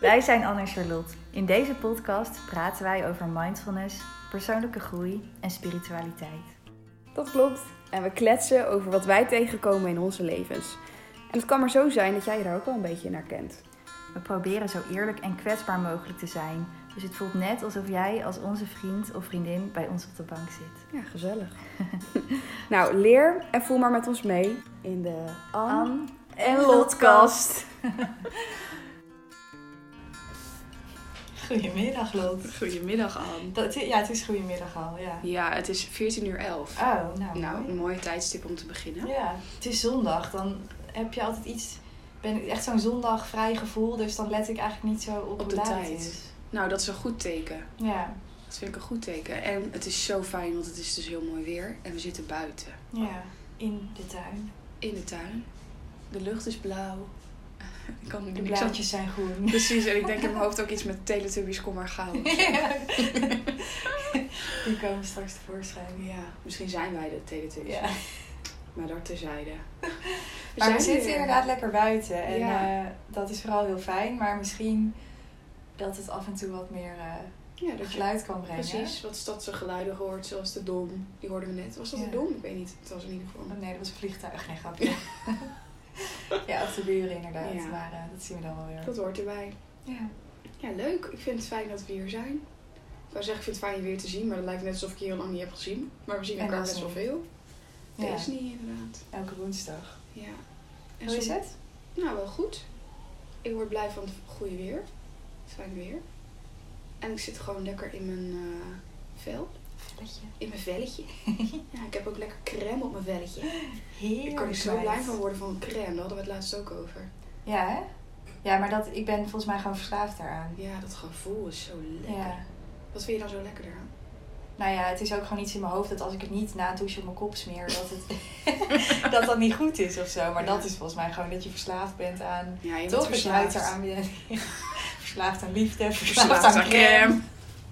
Wij zijn Anne en Charlotte. In deze podcast praten wij over mindfulness, persoonlijke groei en spiritualiteit. Dat klopt. En we kletsen over wat wij tegenkomen in onze levens. En het kan maar zo zijn dat jij daar ook wel een beetje in herkent. We proberen zo eerlijk en kwetsbaar mogelijk te zijn. Dus het voelt net alsof jij als onze vriend of vriendin bij ons op de bank zit. Ja, gezellig. nou, leer en voel maar met ons mee in de Anne Anne en Lotkast. Goedemiddag, Lot. Goedemiddag, Anne. Dat, ja, het is goedemiddag al, ja. Ja, het is 14 uur 11. Oh, nou, Nou, mooi. een mooie tijdstip om te beginnen. Ja, het is zondag. Dan heb je altijd iets... Ben ik echt zo'n zondag vrij gevoel, dus dan let ik eigenlijk niet zo op, Op de tijd. is. Nou, dat is een goed teken. Ja, Dat vind ik een goed teken. En het is zo fijn, want het is dus heel mooi weer. En we zitten buiten. ja, in de tuin. In de tuin. De lucht is blauw. Ik kan De blaadjes zijn groen. Precies, en ik denk in mijn hoofd ook iets met Teletubbies, kom maar gauw. Die komen straks tevoorschijn. Ja, misschien zijn wij de Teletubbies. Ja. Maar dat terzijde. We Maar we zitten inderdaad lekker buiten. En Ja. eh, dat is vooral heel fijn. Maar misschien dat het af en toe wat meer eh, Ja, dat geluid kan brengen. precies wat stadse geluiden hoort, zoals de dom. Die hoorden we net. Was dat Ja. de dom? Ik weet niet. Het was in ieder geval. Oh, nee, dat was een vliegtuig. Nee, grapje. ja, of de buren inderdaad. Ja. Maar eh, dat zien we dan wel weer. Dat hoort erbij. Ja. Ja, leuk. Ik vind het fijn dat we hier zijn. Ik wou zeggen, ik vind het fijn je weer te zien, maar dat lijkt net alsof ik je heel lang niet heb gezien. Maar we zien En elkaar best wel veel. Ja. Dat is niet, inderdaad. Elke woensdag. Ja. En Hoe is het? Nou, wel goed. Ik word blij van het goede weer. Het fijne weer. En ik zit gewoon lekker in mijn eh, vel. Velletje. In mijn velletje. ja, ik heb ook lekker crème op mijn velletje. Heerlijk. Ik kan er zo blij van worden van crème. Daar hadden we het laatst ook over. Ja, hè? Ja, maar dat, ik ben volgens mij gewoon verslaafd daaraan. Ja, dat gevoel is zo lekker. Ja. Wat vind je dan zo lekker eraan? Nou ja, het is ook gewoon iets in mijn hoofd dat als ik het niet na een douche op mijn kop smeer, dat het dat, dat niet goed is of zo. Maar Ja. dat is volgens mij gewoon dat je verslaafd bent aan. Ja, je Toch? bent verslaafd. eraan bent. verslaafd aan liefde, verslaafd, Verslaafd aan aan crème. crème.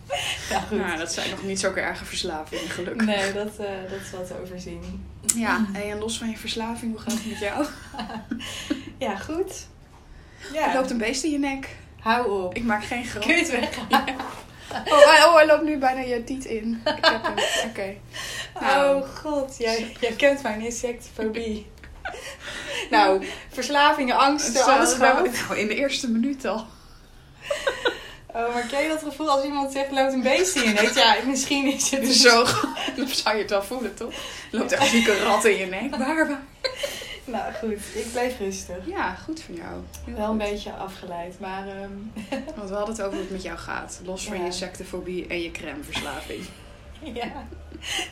Ja, goed. Nou, dat zijn nog niet zulke erge verslavingen, gelukkig. Nee, dat, eh, dat is wel te overzien. Ja, en los van je verslaving, hoe gaat het met jou? Ja, goed. Er loopt een beest in je nek. hou op. Ik maak geen grap. Kun je het? Oh, hij- oh, hij loopt nu bijna je tiet in. Ik heb hem. Oké. Nou. Oh god, jij, jij kent mijn insectfobie. nou, verslavingen, angsten, alles nou, gewoon. nou, in de eerste minuut al. Oh, maar ken je dat gevoel als iemand zegt, loopt een beest in je nek? Ja, misschien is het dus- Zo, dan zou je het wel voelen, toch? Er loopt echt een zieke rat in je nek. Waar, waar? Nou goed, ik bleef rustig. Ja, goed van jou. Heel Wel een beetje afgeleid, maar ehm, Want we hadden het over hoe het met jou gaat. Los van Ja. je insectenfobie en je crèmeverslaving. ja.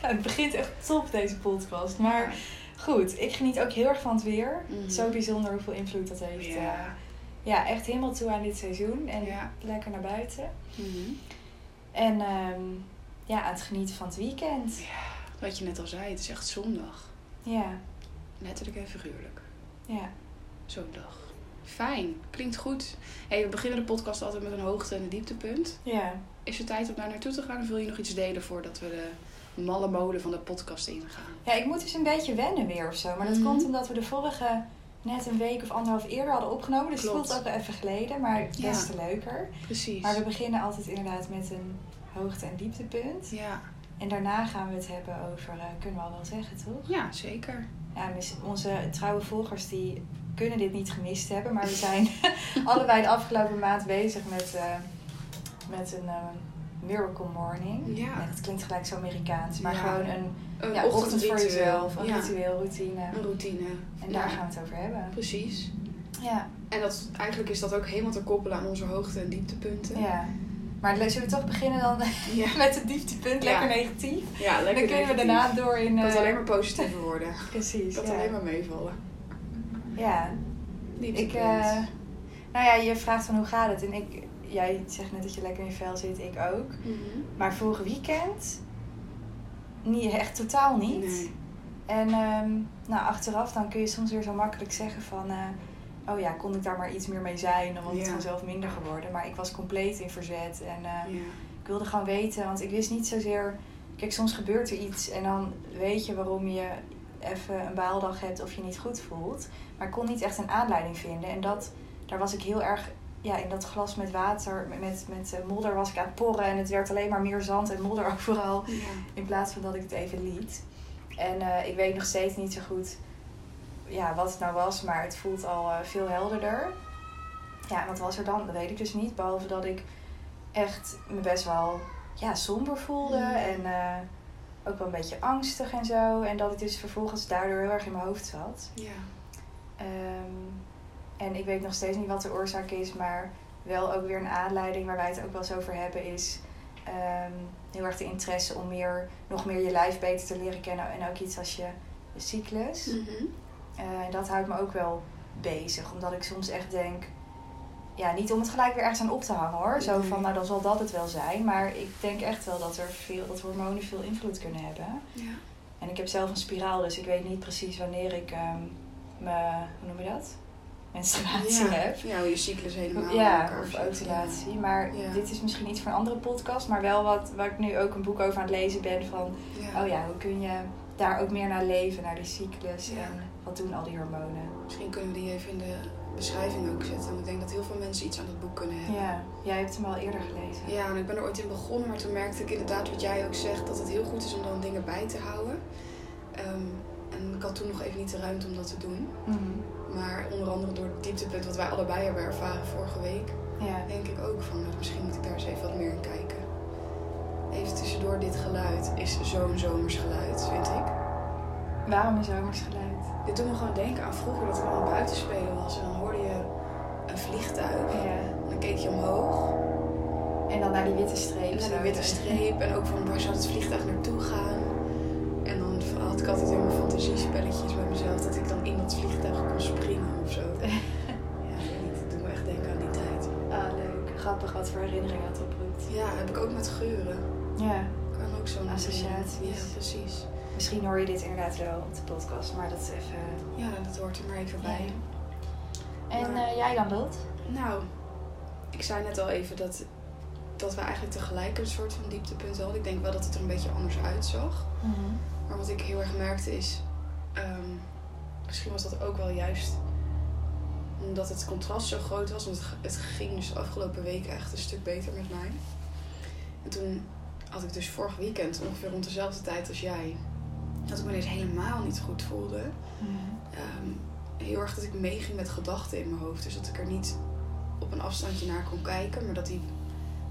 Nou, het begint echt top deze podcast. Maar goed, ik geniet ook heel erg van het weer. Mhm. Zo bijzonder hoeveel invloed dat heeft. Ja. Ja, echt helemaal toe aan dit seizoen. En Ja. lekker naar buiten. Mhm. En ehm, ja, aan het genieten van het weekend. Wat je net al zei, het is echt zondag. Ja, Letterlijk en figuurlijk. ja. Zo'n dag. Fijn, klinkt goed. Hey, we beginnen de podcast altijd met een hoogte- en een dieptepunt. Ja, Is het tijd om daar naartoe te gaan of wil je nog iets delen voordat we de malle mode van de podcast ingaan? Ja, ik moet dus een beetje wennen weer of zo. Maar dat Mhm. komt omdat we de vorige net een week of anderhalf eerder hadden opgenomen. Dus Klopt. het voelt ook wel even geleden, maar des te leuker. Precies. Maar we beginnen altijd inderdaad met een hoogte- en dieptepunt. Ja, En daarna gaan we het hebben over, eh, kunnen we al wel zeggen toch? ja, zeker. Ja, onze trouwe volgers die kunnen dit niet gemist hebben. Maar we zijn allebei de afgelopen maand bezig met, eh, met een eh, miracle morning. Ja. Nee, dat klinkt gelijk zo Amerikaans. Maar Ja. gewoon een Een ja, ochtend voor ochtendritueel. jezelf, een ritueel, routine. Een routine. En daar gaan we het over hebben. Precies. Ja, En dat, eigenlijk is dat ook helemaal te koppelen aan onze hoogte- en dieptepunten. ja. Maar le- zullen we toch beginnen dan Ja. met het dieptepunt? Ja. Lekker negatief. Ja, dan lekker kunnen we negatief. daarna door in... Eh, kan alleen maar positiever worden. Precies, kan alleen maar meevallen. Ja, Dieptepunt. ik... eh, nou ja, je vraagt van hoe gaat het? En ik... Jij zegt net dat je lekker in je vel zit, ik ook. Mhm. Maar vorig weekend... Niet, echt totaal niet. Nee. En ehm, nou, achteraf dan kun je soms weer zo makkelijk zeggen van... eh, oh ja, kon ik daar maar iets meer mee zijn? Dan was het vanzelf minder geworden. Maar ik was compleet in verzet. En eh, Ja. ik wilde gewoon weten, want ik wist niet zozeer... Kijk, soms gebeurt er iets en dan weet je waarom je even een baaldag hebt of je niet goed voelt. Maar ik kon niet echt een aanleiding vinden. En dat, daar was ik heel erg ja, in dat glas met water, met, met, met eh, modder was ik aan het porren. En het werd alleen maar meer zand en modder overal. Ja. In plaats van dat ik het even liet. En eh, ik weet nog steeds niet zo goed ja, wat het nou was, maar het voelt al eh, veel helderder. Ja, wat was er dan? Dat weet ik dus niet. Behalve dat ik echt me best wel ja, somber voelde. En ook wel een beetje angstig en zo. En dat ik dus vervolgens daardoor heel erg in mijn hoofd zat. Ja. Ehm, en ik weet nog steeds niet wat de oorzaak is, maar wel ook weer een aanleiding waar wij het ook wel eens over hebben is ehm, heel erg de interesse om meer, nog meer je lijf beter te leren kennen en ook iets als je, je cyclus. Mhm. Eh, dat houdt me ook wel bezig, omdat ik soms echt denk, ja, niet om het gelijk weer ergens aan op te hangen hoor, zo Nee. van nou dan zal dat het wel zijn, maar ik denk echt wel dat er veel, dat hormonen veel invloed kunnen hebben. Ja. En ik heb zelf een spiraal, dus ik weet niet precies wanneer ik ehm mijn, hoe noem je dat? Menstruatie ja. heb. Ja, hoe je cyclus helemaal Ja, of zit. ovulatie. Maar dit is misschien iets voor een andere podcast. Maar wel wat waar ik nu ook een boek over aan het lezen ben. Van, oh ja, hoe kun je daar ook meer naar leven, naar die cyclus. En wat doen al die hormonen. Misschien kunnen we die even in de beschrijving ook zetten. Want ik denk dat heel veel mensen iets aan het boek kunnen hebben. Ja, jij hebt hem al eerder gelezen. Ja, en ik ben er ooit in begonnen, maar toen merkte ik inderdaad wat jij ook zegt, dat het heel goed is om dan dingen bij te houden. Ehm, en ik had toen nog even niet de ruimte om dat te doen. Mhm. Maar onder andere door het dieptepunt wat wij allebei hebben ervaren vorige week, Ja. denk ik ook van, misschien moet ik daar eens even wat meer in kijken. Even tussendoor, dit geluid is zo'n zomers geluid, vind ik. Waarom een zomersgeluid? Dit doet me gewoon denken aan vroeger dat we aan het buiten spelen was. En dan hoorde je een vliegtuig. Ja. En dan keek je omhoog. En dan naar die witte streep. En zo. die witte streep. En ook van waar zou het vliegtuig naartoe gaan. Had ik altijd helemaal fantasiespelletjes bij mezelf. Dat ik dan in dat vliegtuig kon springen of zo. Ja. Het doet me echt denken aan die tijd. Ah, leuk. Grappig wat voor herinneringen het oproept. Ja, heb ik ook met geuren. Ja. Kan ook zo'n Associaties. Ja, precies. Misschien hoor je dit inderdaad wel op de podcast. Maar dat is even... Ja, dat hoort er maar even bij. En Maar- eh, jij dan, Lot? Nou, ik zei net al even dat, dat we eigenlijk tegelijk een soort van dieptepunt hadden. Ik denk wel dat het er een beetje anders uitzag. Maar wat ik heel erg merkte is, ehm, misschien was dat ook wel juist omdat het contrast zo groot was. Want het, ging dus de afgelopen weken echt een stuk beter met mij. En toen had ik dus vorig weekend, ongeveer rond dezelfde tijd als jij, dat ik me ineens helemaal niet goed voelde. Ehm, heel erg dat ik meeging met gedachten in mijn hoofd. Dus dat ik er niet op een afstandje naar kon kijken, maar dat die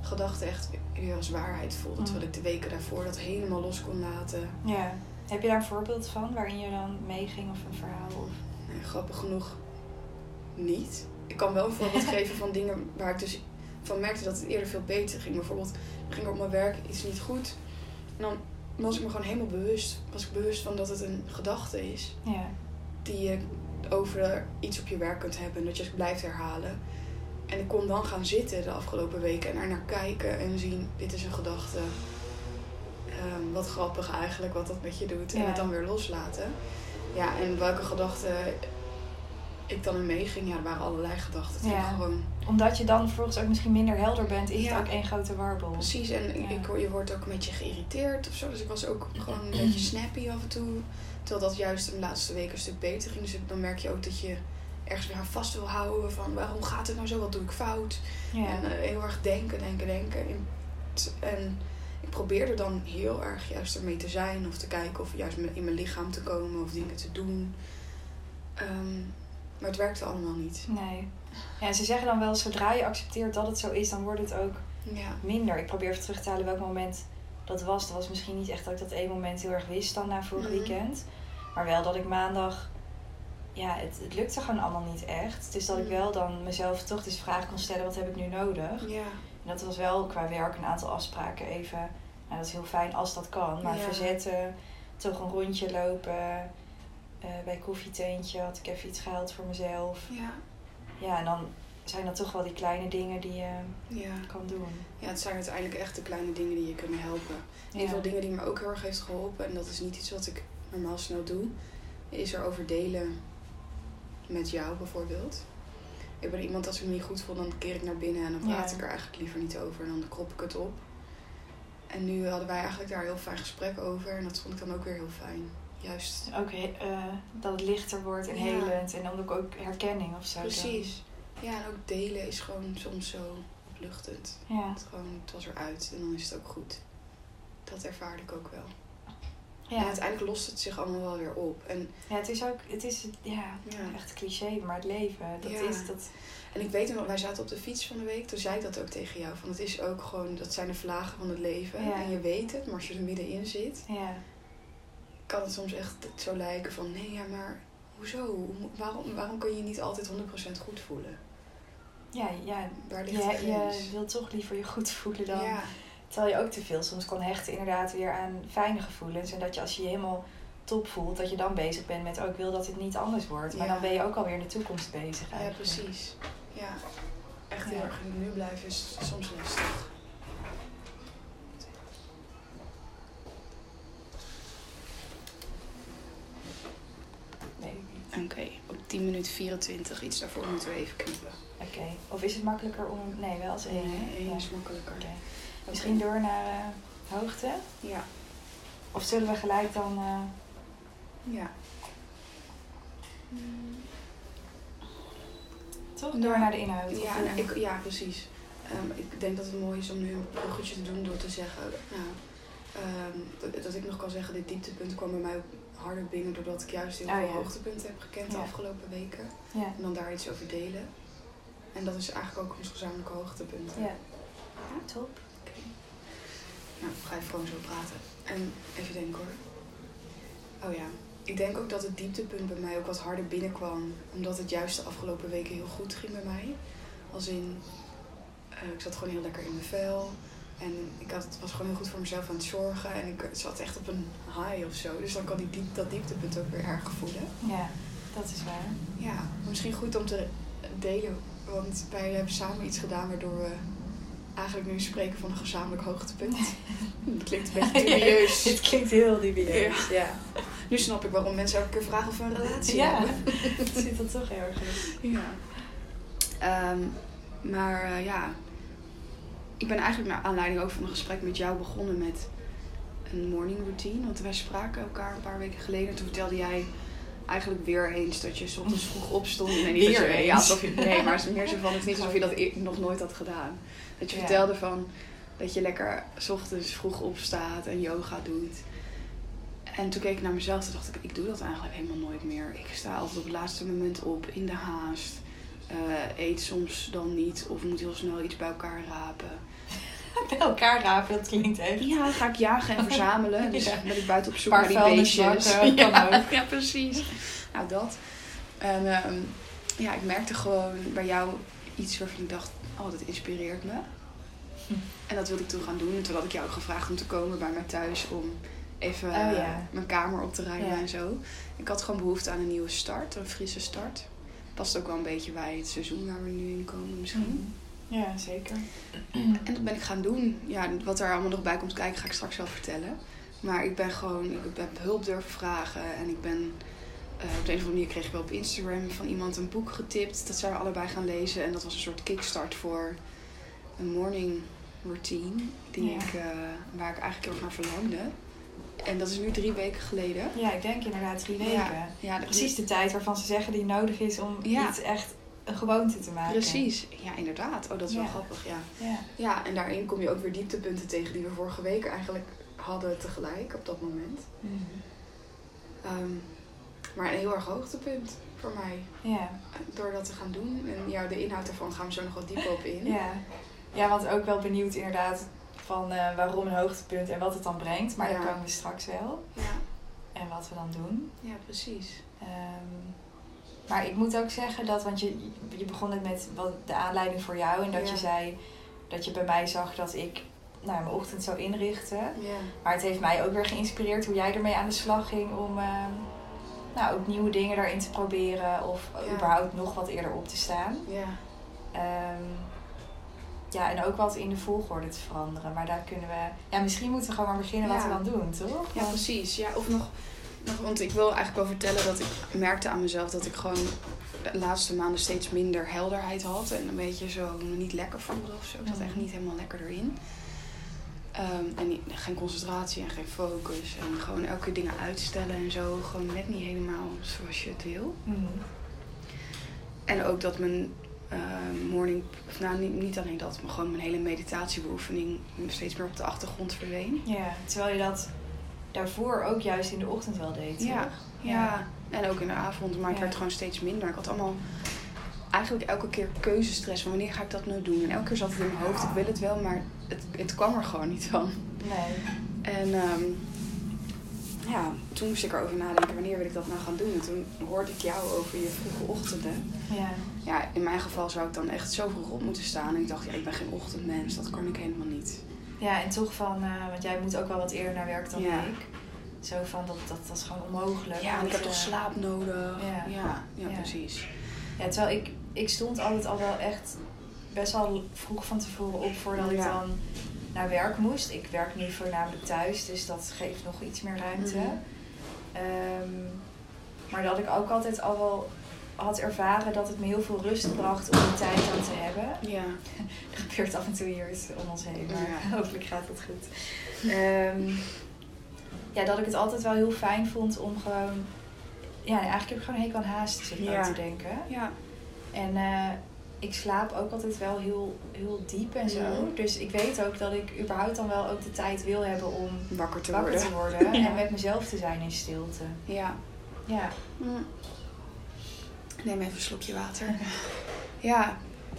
gedachten echt weer als waarheid voelde. Mm. Terwijl ik de weken daarvoor dat helemaal los kon laten. Ja. Heb je daar een voorbeeld van waarin je dan meeging of een verhaal? Of... Nee, grappig genoeg niet. Ik kan wel een voorbeeld geven van dingen waar ik dus van merkte dat het eerder veel beter ging. Bijvoorbeeld ging er op mijn werk iets niet goed. En dan was ik me gewoon helemaal bewust. Was ik bewust van dat het een gedachte is. Ja. Die je over iets op je werk kunt hebben. En dat je het blijft herhalen. En ik kon dan gaan zitten de afgelopen weken en er naar kijken en zien, dit is een gedachte. Ehm, wat grappig eigenlijk wat dat met je doet. En het dan weer loslaten. Ja, en welke gedachten ik dan in meeging, ja, er waren allerlei gedachten. Ja. gewoon Omdat je dan vervolgens ook misschien minder helder bent, is Ja. het ook één grote warboel. precies. En Ja. ik, je wordt ook een beetje geïrriteerd of zo. Dus ik was ook gewoon een beetje snappy af en toe. Terwijl dat juist de laatste weken een stuk beter ging. Dus dan merk je ook dat je ergens weer aan vast wil houden. Van waarom gaat het nou zo? Wat doe ik fout? Ja. En eh, heel erg denken, denken, denken. En, en ik probeerde dan heel erg juist ermee te zijn. Of te kijken of juist in mijn lichaam te komen. Of dingen te doen. Ehm, maar het werkte allemaal niet. Nee. Ja, en ze zeggen dan wel, zodra je accepteert dat het zo is, dan wordt het ook Ja, minder. Ik probeer even terug te halen welk moment dat was. Dat was misschien niet echt dat ik dat één moment heel erg wist dan na vorig Mhm. weekend. Maar wel dat ik maandag... Ja, het, het lukte gewoon allemaal niet echt. Dus dat ik Mhm. wel dan mezelf toch dus vragen kon stellen, wat heb ik nu nodig? ja, En dat was wel qua werk een aantal afspraken even... Nou, dat is heel fijn als dat kan. Maar Ja. verzetten, toch een rondje lopen... eh, bij koffietentje had ik even iets gehaald voor mezelf. ja, Ja, en dan zijn dat toch wel die kleine dingen die je ja. kan doen. Ja, het zijn uiteindelijk echt de kleine dingen die je kunnen helpen. Een van de dingen die me ook heel erg heeft geholpen, en dat is niet iets wat ik normaal snel doe, is erover delen met jou bijvoorbeeld. Ik ben iemand, als ik me niet goed voel, dan keer ik naar binnen en dan praat Ja. ik er eigenlijk liever niet over. En dan krop ik het op. En nu hadden wij eigenlijk daar een heel fijn gesprek over en dat vond ik dan ook weer heel fijn. Juist, Ook he- eh, dat het lichter wordt en Ja. helend. En dan ook, ook herkenning of zo. dan. precies. Ja, en ook delen is gewoon soms zo opluchtend. Ja. Het, gewoon, het was eruit en dan is het ook goed. Dat ervaarde ik ook wel. Ja. En uiteindelijk lost het zich allemaal wel weer op. En, ja, het is ook, het is, ja, ja. echt cliché, maar het leven, dat Ja. is dat. en ik weet nog, wij zaten op de fiets van de week, toen zei ik dat ook tegen jou. Van het is ook gewoon, dat zijn de vlagen van het leven. Ja. En je weet het, maar als je er middenin zit, Ja, kan het soms echt zo lijken van nee, ja, maar hoezo? Hoe- Waarom, waarom kun je je niet altijd 100% goed voelen? ja, ja. Waar ligt Je, je wilt toch liever je goed voelen dan. Terwijl je ook te veel soms kan hechten inderdaad weer aan fijne gevoelens. En dat je als je je helemaal top voelt, dat je dan bezig bent met... oh, ik wil dat het niet anders wordt. Maar Ja. dan ben je ook alweer in de toekomst bezig ja, precies. Ja, echt heel Ja. erg nu blijven is soms lastig. Oké, op 10 minuten 24, iets daarvoor moeten we even knippen. Oké. Of is het makkelijker om... Nee, wel als één. Nee, één Ja. is makkelijker. Misschien door naar eh, hoogte? Ja, Of zullen we gelijk dan... eh, ja. toch? Nou, door naar de inhoud? Ja, nou, ik, ja precies. Ehm, ik denk dat het mooi is om nu een bruggetje te doen door te zeggen... Nou, ehm, dat, dat ik nog kan zeggen, dit dieptepunt kwam bij mij ook harder binnen... doordat ik juist heel Oh, veel ja. hoogtepunten heb gekend de Ja. afgelopen weken. Ja. En dan daar iets over delen. En dat is eigenlijk ook ons gezamenlijke hoogtepunt. Ja. Top. Nou, ga even gewoon zo praten. En even denken hoor. Oh ja. Ik denk ook dat het dieptepunt bij mij ook wat harder binnenkwam. Omdat het juist de afgelopen weken heel goed ging bij mij. Als in, eh, ik zat gewoon heel lekker in mijn vel. En ik had, was gewoon heel goed voor mezelf aan het zorgen. En ik zat echt op een high of zo. Dus dan kan die diep, dat dieptepunt ook weer erg voelen. Ja, dat is waar. Ja, misschien goed om te delen. Want wij hebben samen iets gedaan waardoor we eigenlijk nu spreken van een gezamenlijk hoogtepunt. Dat klinkt een beetje dubieus. Dit klinkt heel dubieus. Ja. Nu snap ik waarom mensen elke keer vragen of we een relatie Ja, hebben. het zit er toch erg in. Ja. Ehm, maar eh, ja, ik ben eigenlijk naar aanleiding ook van een gesprek met jou begonnen met een morning routine. Want wij spraken elkaar een paar weken geleden. Toen vertelde jij eigenlijk weer eens dat je 's ochtends vroeg opstond. Nee, niet Weer ja, alsof je, nee, maar het is meer zo van, het is niet alsof je dat e- nog nooit had gedaan. Dat je Ja. vertelde van dat je lekker 's ochtends vroeg opstaat en yoga doet. En toen keek ik naar mezelf en dacht ik, ik doe dat eigenlijk helemaal nooit meer. Ik sta altijd op het laatste moment op, in de haast. Eh, eet soms dan niet of moet heel snel iets bij elkaar rapen. Bij elkaar rapen, dat klinkt echt. Ja, dan ga ik jagen en verzamelen. Dus Ja. ben ik buiten op zoek naar die beestjes. Ja, ja, precies. Nou, dat. En ehm, ja, ik merkte gewoon bij jou iets waarvan ik dacht, oh, dat inspireert me. Hm. En dat wilde ik toen gaan doen. En toen had ik jou ook gevraagd om te komen bij mij thuis om even Oh, eh, ja. mijn kamer op te ruimen Ja. en zo. Ik had gewoon behoefte aan een nieuwe start, een frisse start. Past ook wel een beetje bij het seizoen waar we nu in komen misschien. Ja, zeker. En dat ben ik gaan doen. Ja, wat er allemaal nog bij komt kijken ga ik straks wel vertellen. Maar ik ben gewoon, ik heb hulp durven vragen. En ik ben, eh, op de een of andere manier kreeg ik wel op Instagram van iemand een boek getipt. Dat zijn we allebei gaan lezen. En dat was een soort kickstart voor een morning routine. Die Ja. ik, eh, waar ik eigenlijk heel erg naar verlangde. En dat is nu drie weken geleden. Ja, ik denk inderdaad drie weken. Ja, ja Precies de tijd waarvan ze zeggen die nodig is om Ja. iets echt een gewoonte te maken. Precies, ja inderdaad. Oh, dat is wel grappig, ja. Ja. Ja, en daarin kom je ook weer dieptepunten tegen die we vorige week eigenlijk hadden tegelijk op dat moment. Mhm. Ehm, maar een heel erg hoogtepunt voor mij. Ja. Door dat te gaan doen. En ja, de inhoud ervan gaan we zo nog wat dieper op in. Ja. ja, want ook wel benieuwd inderdaad van eh, waarom een hoogtepunt en wat het dan brengt. Maar Ja. daar komen we straks wel. Ja, En wat we dan doen. ja, precies. Ehm, maar ik moet ook zeggen dat, want je, je begon het met wat de aanleiding voor jou. En dat Ja. je zei dat je bij mij zag dat ik nou, mijn ochtend zou inrichten. Ja, Maar het heeft mij ook weer geïnspireerd hoe jij ermee aan de slag ging om ehm, nou, ook nieuwe dingen daarin te proberen. Of Ja. überhaupt nog wat eerder op te staan. ja, Ehm, ja, en ook wat in de volgorde te veranderen. Maar daar kunnen we... Ja, misschien moeten we gewoon maar beginnen wat we dan doen, toch? ja, precies. Ja, of nog, want ik wil eigenlijk wel vertellen dat ik merkte aan mezelf dat ik gewoon de laatste maanden steeds minder helderheid had. En een beetje zo me niet lekker voelde of zo. Ik zat echt Mhm. niet helemaal lekker erin. Ehm, en geen concentratie en geen focus. En gewoon elke keer dingen uitstellen en zo. Gewoon net niet helemaal zoals je het wil. Mhm. En ook dat mijn uh, morning, of nou niet, niet alleen dat, maar gewoon mijn hele meditatiebeoefening steeds meer op de achtergrond verdween. Ja, terwijl je dat daarvoor ook juist in de ochtend wel deed. Ja, ja. en ook in de avond, maar het werd gewoon steeds minder. Ik had allemaal eigenlijk elke keer keuzestress van wanneer ga ik dat nou doen. En elke keer zat het in mijn hoofd, ik wil het wel, maar het, het kwam er gewoon niet van. Nee. En um, ja, toen moest ik erover nadenken, wanneer wil ik dat nou gaan doen? En toen hoorde ik jou over je vroege ochtenden. Ja. Ja, in mijn geval zou ik dan echt zo vroeg op moeten staan. En ik dacht, ja, ik ben geen ochtendmens, dat kan ik helemaal niet. Ja, en toch van, uh, want jij moet ook wel wat eerder naar werk dan ik. Zo van, dat, dat, dat is gewoon onmogelijk. Ja, en ik heb toch uh, slaap nodig. Ja. Ja, ja, precies. Ja, terwijl ik, ik stond altijd al wel echt best wel vroeg van tevoren op voordat ik dan naar werk moest. Ik werk nu voornamelijk thuis, dus dat geeft nog iets meer ruimte. Mhm. Um, maar dat ik ook altijd al wel had ervaren dat het me heel veel rust bracht om die tijd dan te hebben. Ja. er gebeurt af en toe hier iets om ons heen, maar Ja. hopelijk gaat het goed. Ehm, ja, dat ik het altijd wel heel fijn vond om gewoon... Ja, eigenlijk heb ik gewoon een hekel aan haast, zit ik Ja. aan te denken. Ja. En eh, ik slaap ook altijd wel heel, heel diep en zo. Dus ik weet ook dat ik überhaupt dan wel ook de tijd wil hebben om Wakker te wakker worden. te worden. Ja. En met mezelf te zijn in stilte. Ja. Ja. Mm. Neem even een slokje water. Ja,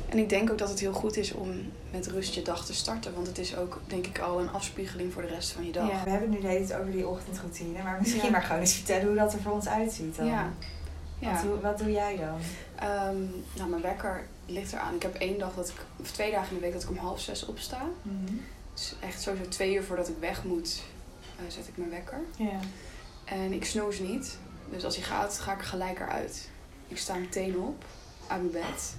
en ik denk ook dat het heel goed is om met rust je dag te starten. Want het is ook, denk ik, al een afspiegeling voor de rest van je dag. Ja, we hebben nu de hele tijd over die ochtendroutine. Maar misschien Ja. maar gewoon eens vertellen hoe dat er voor ons uitziet dan. Ja. Ja. Wat, doe, wat doe jij dan? Ehm, nou, mijn wekker ligt eraan. Ik heb één dag dat ik, of twee dagen in de week dat ik om half zes opsta. Dus echt sowieso twee uur voordat ik weg moet, eh, zet ik mijn wekker. Ja. En ik snoes niet. Dus als hij gaat, ga ik er gelijk eruit. Ik sta meteen op, uit mijn bed.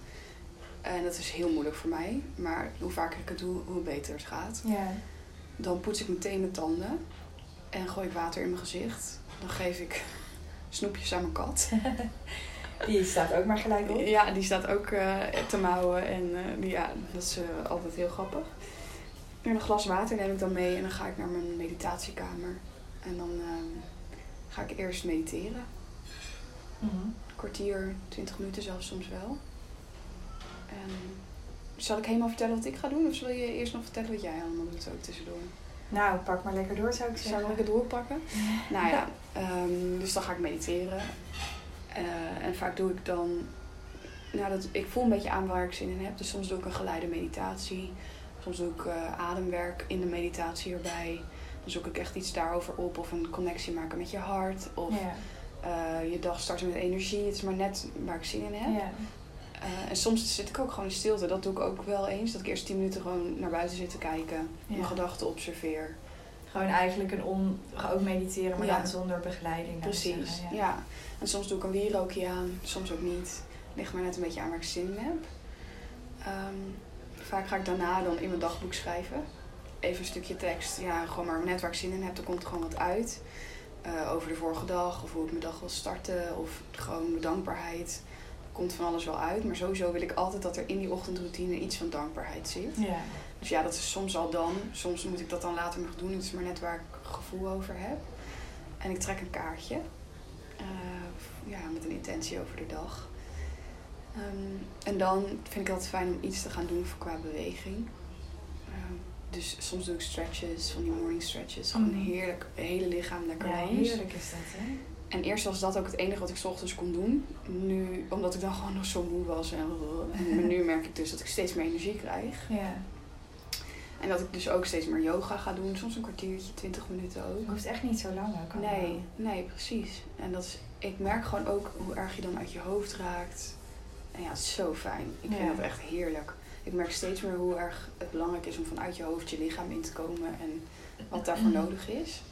En dat is heel moeilijk voor mij. Maar hoe vaker ik het doe, hoe beter het gaat. Ja. Dan poets ik meteen mijn tanden. En gooi ik water in mijn gezicht. Dan geef ik snoepjes aan mijn kat. Die staat ook maar gelijk op. Ja, die staat ook eh, te mouwen. En eh, die- ja, dat is eh, altijd heel grappig. En een glas water neem ik dan mee. En dan ga ik naar mijn meditatiekamer. En dan ehm, ga ik eerst mediteren. Mhm. Kwartier, twintig minuten zelfs soms wel. En zal ik helemaal vertellen wat ik ga doen? Of wil je eerst nog vertellen wat jij allemaal doet ook tussendoor? Nou, pak maar lekker door zou ik zeggen. Zal ik het doorpakken? Nou ja, ehm, dus dan ga ik mediteren. Eh, en vaak doe ik dan... Nou, dat, ik voel een beetje aan waar ik zin in heb. Dus soms doe ik een geleide meditatie. Soms doe ik eh, ademwerk in de meditatie erbij. Dan zoek ik echt iets daarover op. Of een connectie maken met je hart. Of Ja. Eh, je dag starten met energie. Het is maar net waar ik zin in heb. Ja. Eh, en soms zit ik ook gewoon in stilte. Dat doe ik ook wel eens. Dat ik eerst 10 minuten gewoon naar buiten zit te kijken. Mijn gedachten observeer. Gewoon eigenlijk een on... Ook mediteren, maar Ja. dan zonder begeleiding. Precies, zeggen, ja. En soms doe ik een wierookje aan. Soms ook niet. Ligt maar net een beetje aan waar ik zin in heb. Ehm, vaak ga ik daarna dan in mijn dagboek schrijven. Even een stukje tekst. Ja, gewoon maar net waar ik zin in heb. Er komt er gewoon wat uit. Eh, over de vorige dag. Of hoe ik mijn dag wil starten. Of gewoon mijn dankbaarheid. Komt van alles wel uit. Maar sowieso wil ik altijd dat er in die ochtendroutine iets van dankbaarheid zit. Ja. Dus ja, dat is soms al dan. Soms moet ik dat dan later nog doen. Het is maar net waar ik gevoel over heb. En ik trek een kaartje. eh, ja, met een intentie over de dag. Ehm, en dan vind ik het altijd fijn om iets te gaan doen voor qua beweging. Dus soms doe ik stretches, van die morning stretches. Gewoon Mhm. heerlijk, het hele lichaam lekker Ja, heerlijk is dat, hè? En eerst was dat ook het enige wat ik 's ochtends kon doen. Nu, omdat ik dan gewoon nog zo moe was. En, en nu merk ik dus dat ik steeds meer energie krijg. Ja. En dat ik dus ook steeds meer yoga ga doen. Soms een kwartiertje, 20 minuten ook. Het hoeft echt niet zo lang ook allemaal. Nee, nee, precies. En dat is, ik merk gewoon ook hoe erg je dan uit je hoofd raakt. En ja, het is zo fijn. Ik vind dat echt heerlijk. Ik merk steeds meer hoe erg het belangrijk is om vanuit je hoofd je lichaam in te komen. En wat daarvoor nodig is.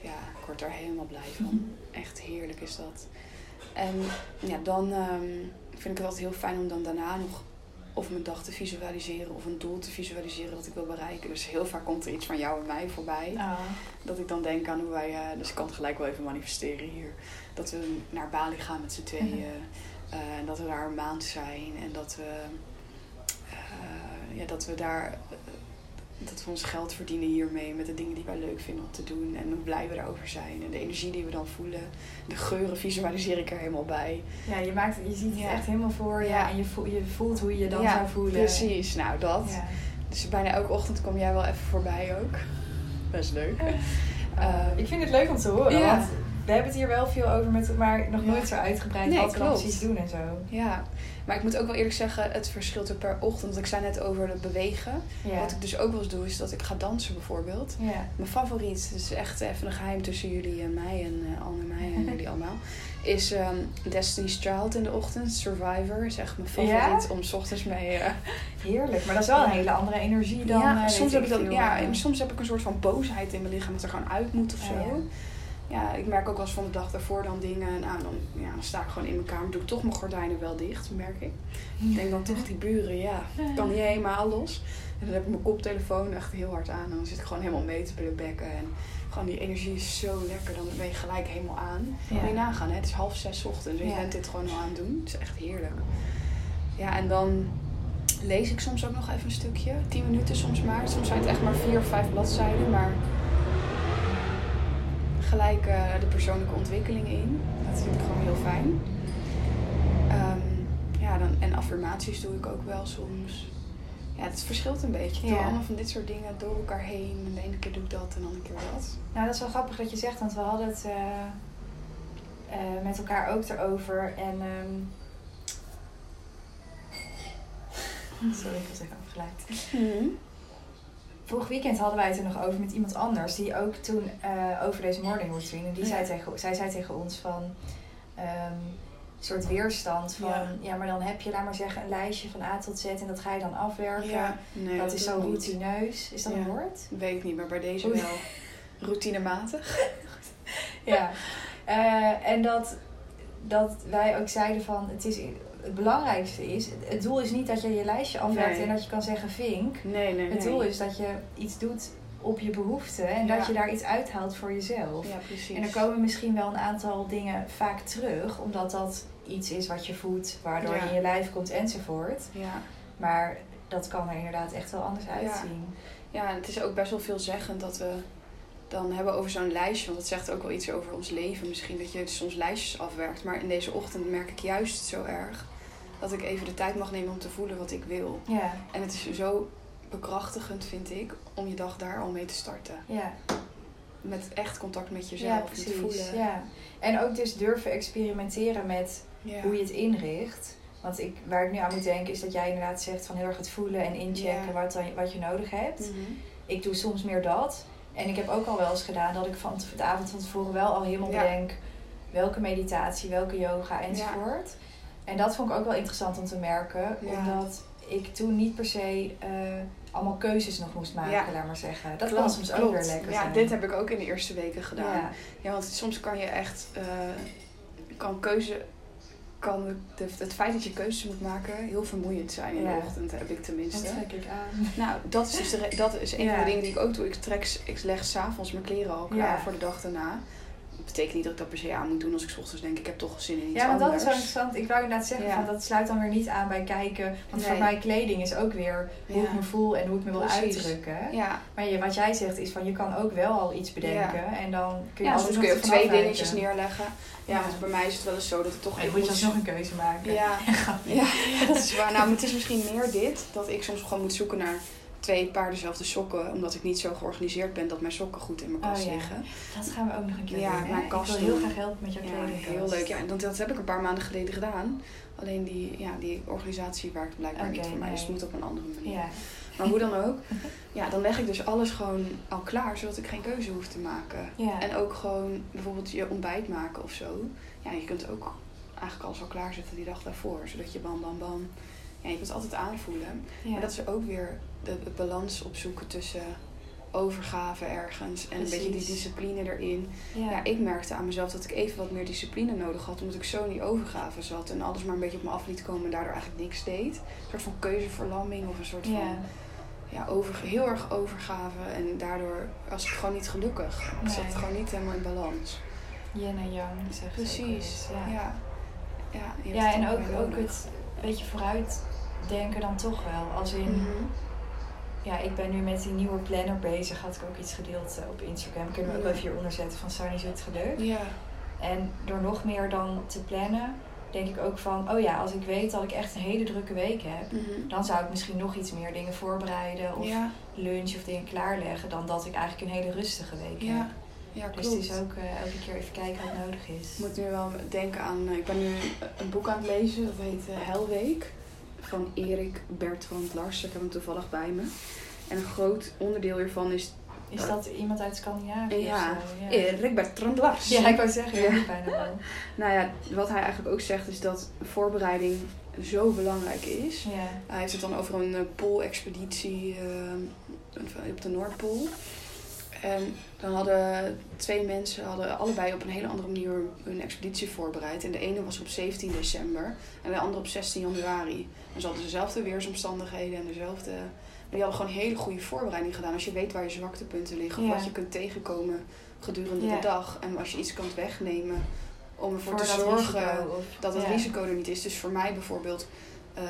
Ja, ik word daar helemaal blij van. Echt heerlijk is dat. En ja, dan ehm, vind ik het altijd heel fijn om dan daarna nog of mijn dag te visualiseren of een doel te visualiseren dat ik wil bereiken. Dus heel vaak komt er iets van jou en mij voorbij. Ah, Dat ik dan denk aan hoe wij, eh, dus ik kan het gelijk wel even manifesteren hier. Dat we naar Bali gaan met z'n tweeën. eh, en dat we daar een maand zijn. En dat we, ja, dat we daar eh, dat we ons geld verdienen hiermee met de dingen die wij leuk vinden om te doen. En hoe blij we daarover zijn. En de energie die we dan voelen. De geuren visualiseer ik er helemaal bij. Ja, je, maakt, je ziet het Ja. echt helemaal voor je. Ja. En je voelt, je voelt hoe je je dan Ja, zou voelen. Precies, nou dat. Dus bijna elke ochtend kom jij wel even voorbij ook. Best leuk. Eh, Ehm, ik vind het leuk om te horen. Want we hebben het hier wel veel over, met, maar nog nooit zo uitgebreid Nee, wat we precies doen en zo. Ja, maar ik moet ook wel eerlijk zeggen, het verschilt ook per ochtend. Want ik zei net over het bewegen. Ja. Wat ik dus ook wel eens doe, is dat ik ga dansen bijvoorbeeld. ja. Mijn favoriet, dus echt even een geheim tussen jullie en mij en eh Anne en mij en jullie allemaal, is ehm, Destiny's Child in de ochtend. Survivor is echt mijn favoriet Ja? om 's ochtends mee. eh, Heerlijk, maar dat is wel een hele andere energie dan. ja, eh, soms heb ik ja, en soms heb ik een soort van boosheid in mijn lichaam dat er gewoon uit moet of zo. Ja. ik merk ook wel eens van de dag daarvoor dan dingen. Nou, dan, ja, dan sta ik gewoon in mijn kamer, doe ik toch mijn gordijnen wel dicht, merk ik. Ik denk dan toch die buren, ja, kan niet helemaal los. En dan heb ik mijn koptelefoon echt heel hard aan. En dan zit ik gewoon helemaal mee te bekken. En gewoon die energie is zo lekker. Dan ben je gelijk helemaal aan. Ja. Moet je nagaan, hè? het is half zes ochtends. En je bent dit gewoon al aan het doen. Het is echt heerlijk. Ja, en dan lees ik soms ook nog even een stukje. Tien minuten soms maar. Soms zijn het echt maar vier of vijf bladzijden. Maar gelijk eh, de persoonlijke ontwikkeling in. Dat vind ik gewoon heel fijn. Ehm, ja, dan, en affirmaties doe ik ook wel soms. Ja, het verschilt een beetje. Ja. allemaal van dit soort dingen door elkaar heen. En de ene keer doe ik dat en dan een keer dat. Nou, dat is wel grappig dat je zegt, want we hadden het eh, eh, met elkaar ook erover. En. ehm, Sorry, ik was even afgeleid. Vorig weekend hadden wij het er nog over met iemand anders, die ook toen eh, over deze morning routine. En die Ja. zei tegen, zij zei tegen ons van. een soort weerstand van, ja. Ja. maar dan heb je, laat maar zeggen, een lijstje van A tot Z en dat ga je dan afwerken. Ja, nee, dat is zo routineus. Is dat een woord? Weet ik niet, maar bij deze Oei. wel routinematig. Ja. Eh, en dat, dat wij ook zeiden van, het, is, het belangrijkste is, het doel is niet dat je je lijstje afwerkt Nee. en dat je kan zeggen vink. Nee, nee, Het doel is dat je iets doet op je behoeften en Ja. dat je daar iets uithaalt voor jezelf. Ja, precies. En er komen misschien wel een aantal dingen vaak terug, omdat dat iets is wat je voelt, waardoor Ja. je in je lijf komt enzovoort. Ja. Maar dat kan er inderdaad echt wel anders uitzien. ja, en het is ook best wel veelzeggend dat we dan hebben over zo'n lijstje. Want dat zegt ook wel iets over ons leven. Misschien dat je soms lijstjes afwerkt. Maar in deze ochtend merk ik juist zo erg dat ik even de tijd mag nemen om te voelen wat ik wil. Ja, En het is zo bekrachtigend, vind ik, om je dag daar al mee te starten. ja. Met echt contact met ja jezelf, precies. met voelen. Ja. En ook dus durven experimenteren met Ja. hoe je het inricht. Want ik, waar ik nu aan moet denken is dat jij inderdaad zegt van heel erg het voelen en inchecken Ja. wat, dan, wat je nodig hebt. Mhm. Ik doe soms meer dat. En ik heb ook al wel eens gedaan dat ik van de avond van tevoren wel al helemaal Ja. bedenk welke meditatie, welke yoga enzovoort. En dat vond ik ook wel interessant om te merken. Omdat ik toen niet per se eh, allemaal keuzes nog moest maken, Ja. laat maar zeggen. Dat Klopt, kan soms ook weer lekker Ja, zijn. dit heb ik ook in de eerste weken gedaan. Ja. Ja, want soms kan je echt, eh, kan keuze, kan de, het feit dat je keuzes moet maken heel vermoeiend zijn in Ja. de ochtend, heb ik Dat tenminste. trek ik aan. Nou, dat is, dus de dat is een Ja. van de dingen die ik ook doe. Ik, trek, ik leg s'avonds mijn kleren al klaar voor de dag daarna. Dat betekent niet dat ik dat per se aan moet doen als ik 's ochtends denk ik heb toch zin in iets Ja, want dat is wel interessant. Ik wou inderdaad zeggen, Ja. van, dat sluit dan weer niet aan bij kijken. Want voor mij kleding is ook weer hoe Ja. ik me voel en hoe ik me wil Precies. uitdrukken. Ja, Maar je, wat jij zegt is van je kan ook wel al iets bedenken en dan kun je ja nog kun je ook twee afwijken. dingetjes neerleggen. Ja, want bij mij is het wel eens zo dat het toch even moet je alsnog een keuze maken. Ja, ja, dat is waar. Nou, het is misschien meer dit. Dat ik soms gewoon moet zoeken naar twee paar dezelfde sokken. Omdat ik niet zo georganiseerd ben dat mijn sokken goed in mijn kast ja. liggen. Dat gaan we ook nog een keer Ja, doen. Mijn Ik wil heel graag helpen met jouw Ja, kleding. heel leuk. Ja, en dat, dat heb ik een paar maanden geleden gedaan. Alleen die, ja, die organisatie werkt blijkbaar niet voor mij. Dus het moet op een andere manier. Ja. Maar hoe dan ook. Ja, dan leg ik dus alles gewoon al klaar. Zodat ik geen keuze hoef te maken. Ja. En ook gewoon bijvoorbeeld je ontbijt maken of zo. Ja, je kunt ook eigenlijk alles al klaarzetten die dag daarvoor. Zodat je bam, bam, bam. Ja, je kunt het altijd aanvoelen. Ja. Maar dat is ook weer balans opzoeken tussen overgave ergens en een beetje die discipline erin. ja. Ja, ik merkte aan mezelf dat ik even wat meer discipline nodig had, omdat ik zo in die overgave zat en alles maar een beetje op me af liet komen en daardoor eigenlijk niks deed. Een soort van keuzeverlamming of een soort ja. van ja, over, heel erg overgave en daardoor was ik gewoon niet gelukkig. Ik zat gewoon niet helemaal in balans. Yin en yang, zeg Precies. Ja, Ja. Ja, ja en ook, ook het beetje vooruit denken dan toch wel. Als in, Mhm. Ja, ik ben nu met die nieuwe planner bezig. Had ik ook iets gedeeld eh, op Instagram. Kunnen we ook even hieronder zetten van Sunny Zoet Geluk. Ja. En door nog meer dan te plannen, denk ik ook van... Oh ja, als ik weet dat ik echt een hele drukke week heb... Mhm. Dan zou ik misschien nog iets meer dingen voorbereiden. Of Ja, lunch of dingen klaarleggen. Dan dat ik eigenlijk een hele rustige week heb. ja. Dus klopt. het is ook eh, elke keer even kijken wat nodig is. Ik moet nu wel denken aan... eh, Ik ben nu een boek aan het lezen. Dat heet eh, Helweek. Van Erik Bertrand Larsen. Ik heb hem toevallig bij me. En een groot onderdeel hiervan is... Is dat iemand uit Scandinavië Ja, of zo? Ja. Erik Bertrand Larsen. Ja, ik wou zeggen, ja. Bijna wel. Nou ja, wat hij eigenlijk ook zegt is dat voorbereiding zo belangrijk is. Ja. Hij heeft het dan over een eh, poolexpeditie eh, op de Noordpool. En dan hadden twee mensen hadden allebei op een hele andere manier hun expeditie voorbereid. En de ene was op 17 december en de andere op 16 januari. En ze hadden dezelfde weersomstandigheden en dezelfde... Maar die hadden gewoon hele goede voorbereiding gedaan. Als je weet waar je zwaktepunten liggen of Ja. wat je kunt tegenkomen gedurende Ja. de dag. En als je iets kunt wegnemen om ervoor Voor te dat zorgen risico, of- dat het risico er niet is. Dus voor mij bijvoorbeeld, eh,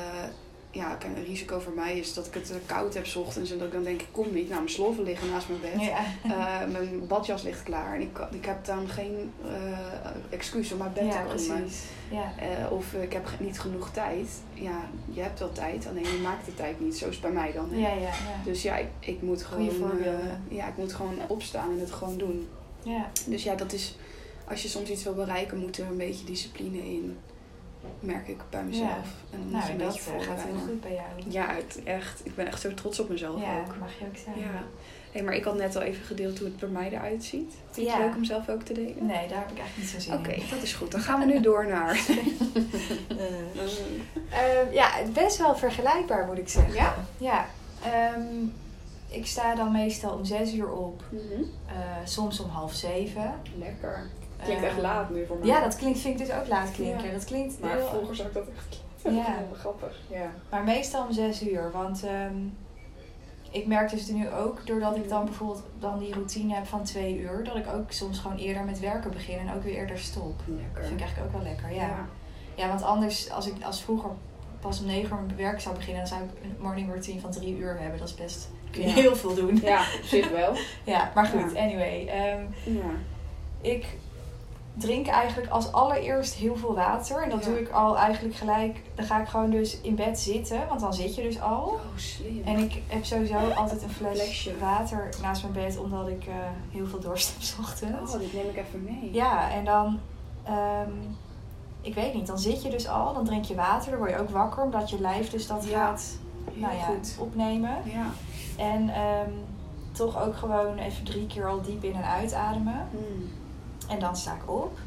ja, kijk, een risico voor mij is dat ik het eh, koud heb ochtends en dat ik dan denk ik kom niet. Nou, mijn sloffen liggen naast mijn bed. Ja. Eh, mijn badjas ligt klaar en ik, ik heb dan geen eh, excuus om uit bed ja, te komen. Ja. Of ik heb niet genoeg tijd. Ja, je hebt wel tijd, alleen je maakt de tijd niet. Zo is het bij mij dan. Ja, ja, ja. Dus ja, ik, ik moet gewoon, ja, ik moet gewoon opstaan en het gewoon doen. ja. Dus ja, dat is, als je soms iets wil bereiken, moet er een beetje discipline in. Merk ik bij mezelf. En moet je Nou, dat beetje eh, gaat heel goed bij jou. Ja, het, echt. Ik ben echt zo trots op mezelf Ja, ook. mag je ook zijn. Ja. Hey, maar ik had net al even gedeeld hoe het bij mij eruit ziet. Vind je Ja. het leuk om zelf ook te delen? Nee, daar heb ik eigenlijk niet zo zin Oké, in. dat is goed. Dan gaan we nu door naar... Eh, ja, best wel vergelijkbaar moet ik zeggen. Ja? Ja. Ehm, ik sta dan meestal om zes uur op. Mhm. eh, soms om half zeven. Lekker. Klinkt echt laat nu voor mij. Ja, dat klinkt, vind ik dus ook laat klinken. Ja. Dat klinkt Maar heel... vroeger zag ik dat echt Ja. grappig. Ja. Maar meestal om zes uur. Want ehm, ik merk dus nu ook, doordat ik dan bijvoorbeeld dan die routine heb van twee uur, dat ik ook soms gewoon eerder met werken begin en ook weer eerder stop. Dat Lekker. vind ik eigenlijk ook wel lekker, ja. Ja, want anders, als ik als vroeger pas om negen uur met werk zou beginnen, dan zou ik een morning routine van drie uur hebben. Dat is best, kun je Ja. heel veel doen. Ja, op zich wel. Ja, maar goed, anyway. ehm, Ja. ik drink eigenlijk als allereerst heel veel water. En dat Ja. doe ik al eigenlijk gelijk. Dan ga ik gewoon dus in bed zitten, want dan zit je dus al. Oh, slim. En ik heb sowieso altijd een fles Flesje. water naast mijn bed, omdat ik eh, heel veel dorst heb 's ochtends. Oh, dit neem ik even mee. Ja, en dan, ehm, ik weet niet, dan zit je dus al, dan drink je water, dan word je ook wakker, omdat je lijf dus dat Ja, gaat nou ja, goed. opnemen. Ja. En ehm, toch ook gewoon even drie keer al diep in en uitademen. Mm. En dan sta ik op.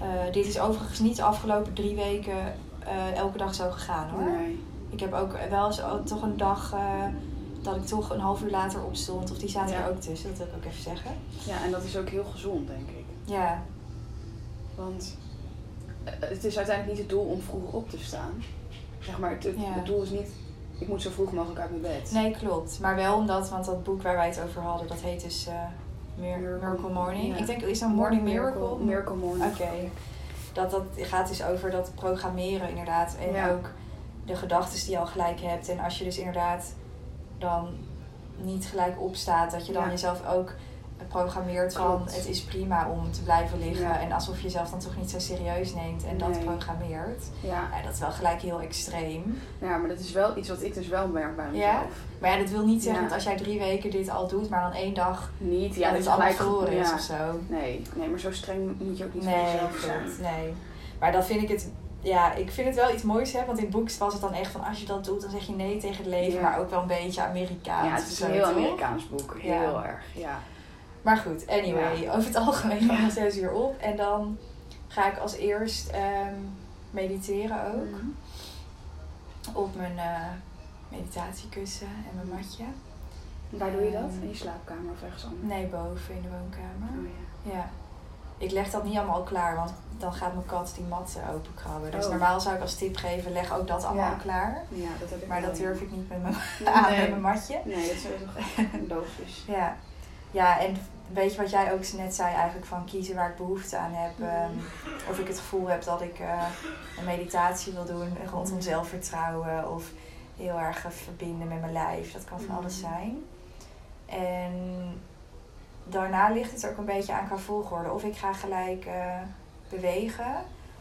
Eh, dit is overigens niet de afgelopen drie weken eh, elke dag zo gegaan hoor. Nee. Ik heb ook wel eens ook toch een dag eh, dat ik toch een half uur later opstond. Of die zaten Ja. er ook tussen, dat wil ik ook even zeggen. Ja, en dat is ook heel gezond, denk ik. Ja, Want het is uiteindelijk niet het doel om vroeg op te staan. Zeg maar, het, het, Ja. het doel is niet, ik moet zo vroeg mogelijk uit mijn bed. nee klopt. Maar wel omdat, want dat boek waar wij het over hadden, dat heet dus Miracle- Miracle Morning. ja. Ik denk, is dat Morning Miracle? Miracle Morning. Oké. Dat, dat gaat dus over dat programmeren inderdaad. En Ja. ook de gedachten die je al gelijk hebt. En als je dus inderdaad dan niet gelijk opstaat, dat je dan Ja. jezelf ook programmeert van Klopt. het is prima om te blijven liggen. Ja. En alsof je jezelf dan toch niet zo serieus neemt en dat programmeert. Ja. Ja, dat is wel gelijk heel extreem. ja, maar dat is wel iets wat ik dus wel merk bij mezelf. Ja? Maar ja, dat wil niet zeggen dat als jij drie weken dit al doet, maar dan één dag Niet, ja, dat dat het is allemaal verloren is of zo. Nee, nee, maar zo streng moet je ook niet voor Nee, jezelf zijn. Nee. Maar dan vind ik het, ja, ik vind het wel iets moois hè. Want in het boek was het dan echt van als je dat doet, dan zeg je nee tegen het leven. Ja. Maar ook wel een beetje Amerikaans. Ja, het is een heel? Amerikaans boek. Ja. Heel erg, ja. Maar goed, anyway, Ja. over het algemeen gaan we Ja. om zes uur op. En dan ga ik als eerst ehm, mediteren ook. Mhm. Op mijn eh, meditatiekussen en mijn matje. Waar doe je dat? Ehm, In je slaapkamer of ergens anders? Nee, boven in de woonkamer. Oh, ja. Ja. Ik leg dat niet allemaal al klaar, want dan gaat mijn kat die mat openkrabben. Dus Oh. normaal zou ik als tip geven, leg ook dat allemaal Ja. klaar. Ja, dat heb ik Maar wel, dat durf ik niet met mijn, aan met mijn matje. Nee, dat is sowieso logisch. Ja. Ja, en weet je wat jij ook net zei eigenlijk van kiezen waar ik behoefte aan heb. Mhm. ehm, of ik het gevoel heb dat ik eh, een meditatie wil doen rondom zelfvertrouwen. Of heel erg verbinden met mijn lijf. Dat kan van alles Mhm. zijn. En daarna ligt het ook een beetje aan qua volgorde. Of ik ga gelijk eh, bewegen.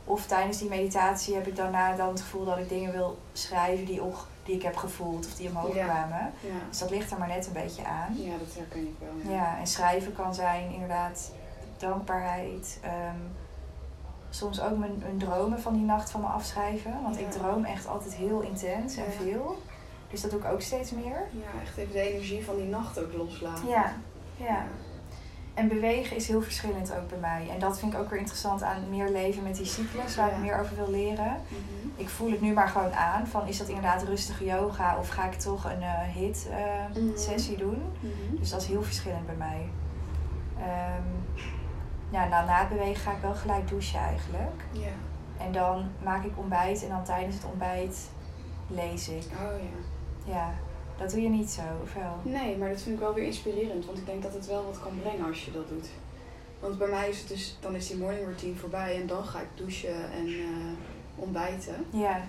Of tijdens die meditatie heb ik daarna dan het gevoel dat ik dingen wil schrijven die, och, die ik heb gevoeld of die omhoog Ja. kwamen. Ja. Dus dat ligt er maar net een beetje aan. ja, dat herken ik wel. Ja, en schrijven kan zijn inderdaad dankbaarheid. ehm, soms ook mijn, mijn dromen van die nacht van me afschrijven. Want ik droom echt altijd heel intens en veel. Dus dat doe ik ook steeds meer. Ja, echt even de energie van die nacht ook loslaten. Ja, ja. En bewegen is heel verschillend ook bij mij. En dat vind ik ook weer interessant aan meer leven met die cyclus, waar Ja. ik meer over wil leren. Mhm. Ik voel het nu maar gewoon aan. Van is dat inderdaad rustige yoga of ga ik toch een eh, hit eh, Mhm. sessie doen? Mhm. Dus dat is heel verschillend bij mij. Ehm, ja, nou, na het bewegen ga ik wel gelijk douchen eigenlijk. Ja. En dan maak ik ontbijt en dan tijdens het ontbijt lees ik. Oh ja. Ja, dat doe je niet zo, of wel? Nee, maar dat vind ik wel weer inspirerend. Want ik denk dat het wel wat kan brengen als je dat doet. Want bij mij is het dus, dan is die morning routine voorbij en dan ga ik douchen en eh, ontbijten. Ja,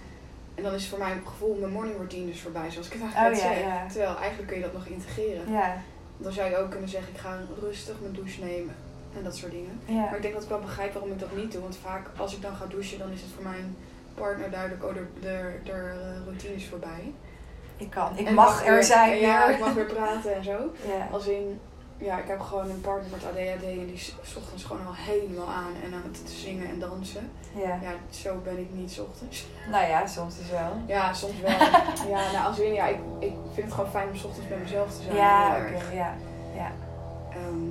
En dan is voor mijn gevoel mijn morning routine dus voorbij, zoals ik het eigenlijk Oh, net ja, ja. Terwijl eigenlijk kun je dat nog integreren. ja, Dan zou je ook kunnen zeggen, ik ga rustig mijn douche nemen en dat soort dingen. ja. Maar ik denk dat ik wel begrijp waarom ik dat niet doe. Want vaak als ik dan ga douchen, dan is het voor mijn partner duidelijk, oh, de, de, de routine is voorbij. Ik kan. Ik En mag weer- er zijn Ja, ik mag weer praten en zo. Als in, ja, ik heb gewoon een partner met ADHD en die is 's ochtends gewoon al helemaal aan en aan het zingen en dansen. ja. Ja, zo ben ik niet 's ochtends. Nou ja, soms dus wel. Ja, soms wel. ja, nou, als in, ja, ik, ik vind het gewoon fijn om 's ochtends bij mezelf te zijn. Ja, oké, ja. Ja, Ehm,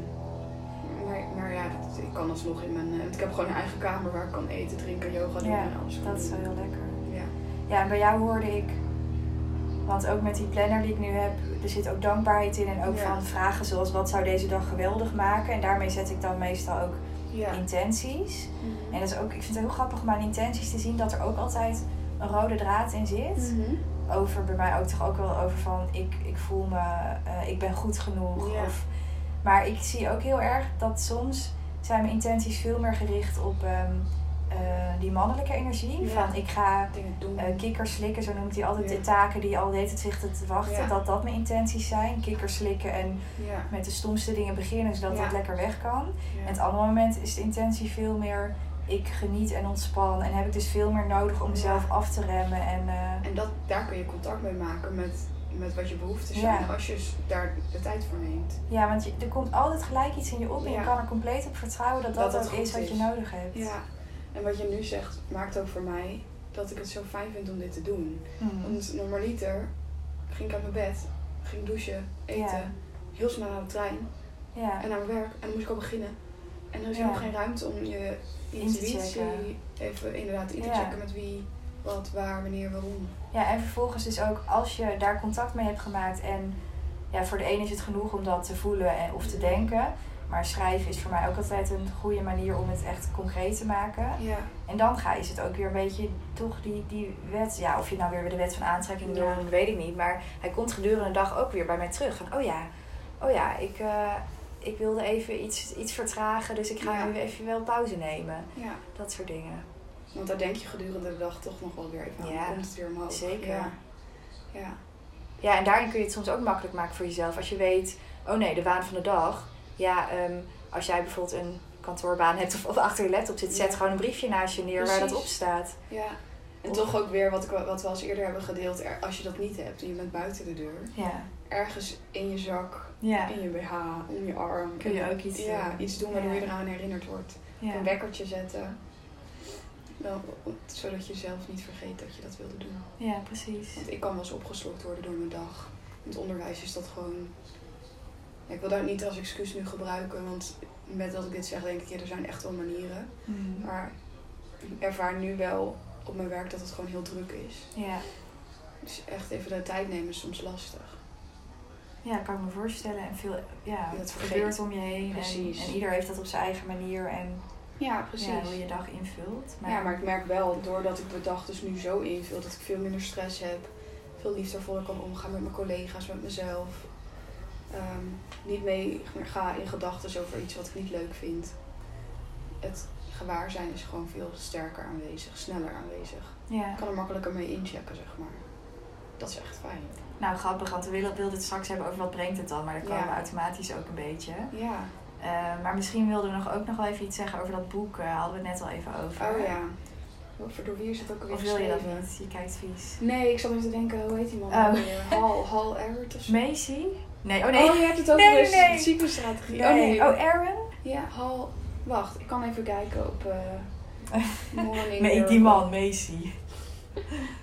maar, maar ja, dat- ik kan alsnog in mijn... eh, ik heb gewoon een eigen kamer waar ik kan eten, drinken, yoga doen Ja, en alles. dat is wel heel lekker. Ja. Ja, en bij jou hoorde ik, want ook met die planner die ik nu heb, er zit ook dankbaarheid in en ook Ja. van vragen zoals wat zou deze dag geweldig maken. En daarmee zet ik dan meestal ook Ja. intenties. Mhm. En dat is ook, ik vind het heel grappig om aan intenties te zien dat er ook altijd een rode draad in zit. Mhm. Over bij mij ook toch ook wel over van ik, ik voel me, eh, ik ben goed genoeg. Ja. Of, maar ik zie ook heel erg dat soms zijn mijn intenties veel meer gericht op ehm, eh, die mannelijke energie. Ja. Van ik ga eh kikkers slikken, zo noemt hij altijd Ja. de taken die al de hele tijd zitten te wachten. Ja. Dat dat mijn intenties zijn. Kikkers slikken en met de stomste dingen beginnen zodat het lekker weg kan. En het andere moment is de intentie veel meer ik geniet en ontspan. En heb ik dus veel meer nodig om mezelf af te remmen. En, eh, En dat, daar kun je contact mee maken met, met wat je behoeften zijn. Ja. Als je daar de tijd voor neemt. ja, want je, er komt altijd gelijk iets in je op. En Ja. je kan er compleet op vertrouwen dat dat, Dat het ook is wat je nodig hebt. Ja. En wat je nu zegt, maakt ook voor mij dat ik het zo fijn vind om dit te doen. Mhm. Want normaliter ging ik uit mijn bed, ging douchen, eten, heel snel naar de trein en naar mijn werk. En dan moest ik al beginnen. En er is helemaal geen ruimte om je intuïtie even inderdaad in te checken met wie, wat, waar, wanneer, waarom. Ja, en vervolgens dus ook als je daar contact mee hebt gemaakt en ja, voor de een is het genoeg om dat te voelen en, of te denken. Maar schrijven is voor mij ook altijd een goede manier om het echt concreet te maken. Ja. En dan ga je het ook weer een beetje, toch die, die wet, ja, of je nou weer de wet van aantrekking wil, Ja. weet ik niet. Maar hij komt gedurende de dag ook weer bij mij terug. Van, oh ja, oh ja, ik, eh, ik wilde even iets, iets vertragen, dus ik ga Ja. nu even wel pauze nemen. ja. Dat soort dingen. Want daar denk je gedurende de dag toch nog wel weer even aan. Ja, Dan komt het weer omhoog. zeker. Ja. ja. Ja, en daarin kun je het soms ook makkelijk maken voor jezelf. Als je weet, oh nee, de waan van de dag. Ja, ehm, als jij bijvoorbeeld een kantoorbaan hebt of, of achter je laptop zit, zet Ja. gewoon een briefje naast je neer waar dat op staat. Ja. En Of- toch ook weer wat, wat we als eerder hebben gedeeld. er- Als je dat niet hebt en je bent buiten de deur. Ja. Ergens in je zak, Ja. in je BH, om je arm. Kun je En- ook iets Ja, doen. iets doen waardoor je eraan herinnerd wordt. Een wekkertje zetten. Wel, zodat je zelf niet vergeet dat je dat wilde doen. Ja, precies. Want ik kan wel eens opgeslokt worden door mijn dag. In het onderwijs is dat gewoon... Ik wil dat niet als excuus nu gebruiken, want met dat ik dit zeg denk ik, ja, er zijn echt wel manieren. Mhm. Maar ik ervaar nu wel op mijn werk dat het gewoon heel druk is. Ja. Dus echt even de tijd nemen is soms lastig. ja, kan ik me voorstellen. En veel, ja, Dat het gebeurt om je heen. En, Precies. en ieder heeft dat op zijn eigen manier en Ja, precies. ja, hoe je je dag invult. Maar, Ja, maar ik merk wel, doordat ik de dag dus nu zo invul, dat ik veel minder stress heb. Veel liefdevoller kan omgaan met mijn collega's, met mezelf. Ehm, niet mee ga in gedachten over iets wat ik niet leuk vind. Het gewaarzijn is gewoon veel sterker aanwezig, sneller aanwezig. ja. Ik kan er makkelijker mee inchecken, zeg maar. Dat is echt fijn. Nou, grappig, want we wilden, het straks hebben over wat brengt het dan, maar daar komen Ja. we automatisch ook een beetje. Ja. Eh, maar misschien wilden we nog ook nog wel even iets zeggen over dat boek. eh hadden we het net al even over. Oh ja. Voor door wie is het ook alweer Of wil je dat niet? Je kijkt vies. Nee, ik zat even te denken, hoe heet die man? Oh. Hal, Hal Everett of zo? Macy? Nee, oh nee. Oh, je hebt het over Nee, de nee. cyclusstrategie. Nee. Oh nee. Oh, Aaron? Ja, Hal. Wacht, ik kan even kijken op eh Morning Nee, die man, Macy.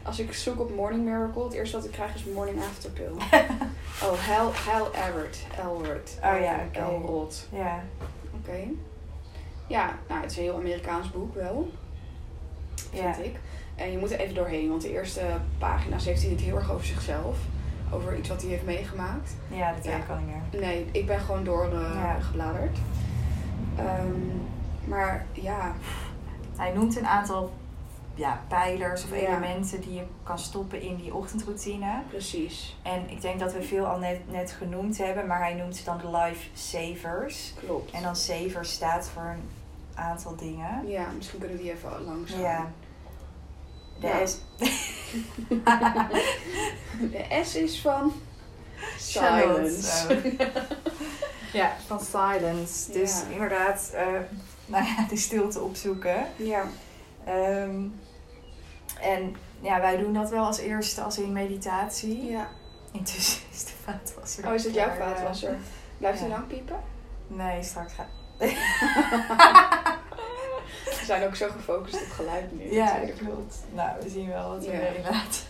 Als ik zoek op Morning Miracle, het eerste wat ik krijg is Morning After Pill. oh, Hal, Hal Everett. Elwood. Oh ja, oké. Elrod. Ja. Oké. Ja, nou, het is een heel Amerikaans boek wel, vind Ja. ik. En je moet er even doorheen, want de eerste pagina's heeft hij het heel erg over zichzelf. Over iets wat hij heeft meegemaakt. Ja, dat Ja. ik al niet meer. Nee, ik ben gewoon doorgebladerd. Ja. gebladerd. Ehm, maar ja, Hij noemt een aantal ja, pijlers of Ja. elementen die je kan stoppen in die ochtendroutine. precies. En ik denk dat we veel al net, net genoemd hebben, maar hij noemt ze dan de life savers. Klopt. En dan savers staat voor een aantal dingen. Ja, misschien kunnen we die even langs gaan. Ja. De Ja. S. De S is van silence. Ja, van silence. Dus Ja. inderdaad, eh, nou ja, de stilte opzoeken. ja, Ehm, en ja, wij doen dat wel als eerste als in meditatie. ja. Intussen is de vaatwasser. Oh, is het jouw eh. vaatwasser? Blijft hij ja. lang piepen? Nee, straks ga We zijn ook zo gefocust op geluid nu. Ja, natuurlijk. klopt. Nou, we zien wel wat we Ja. erin laten.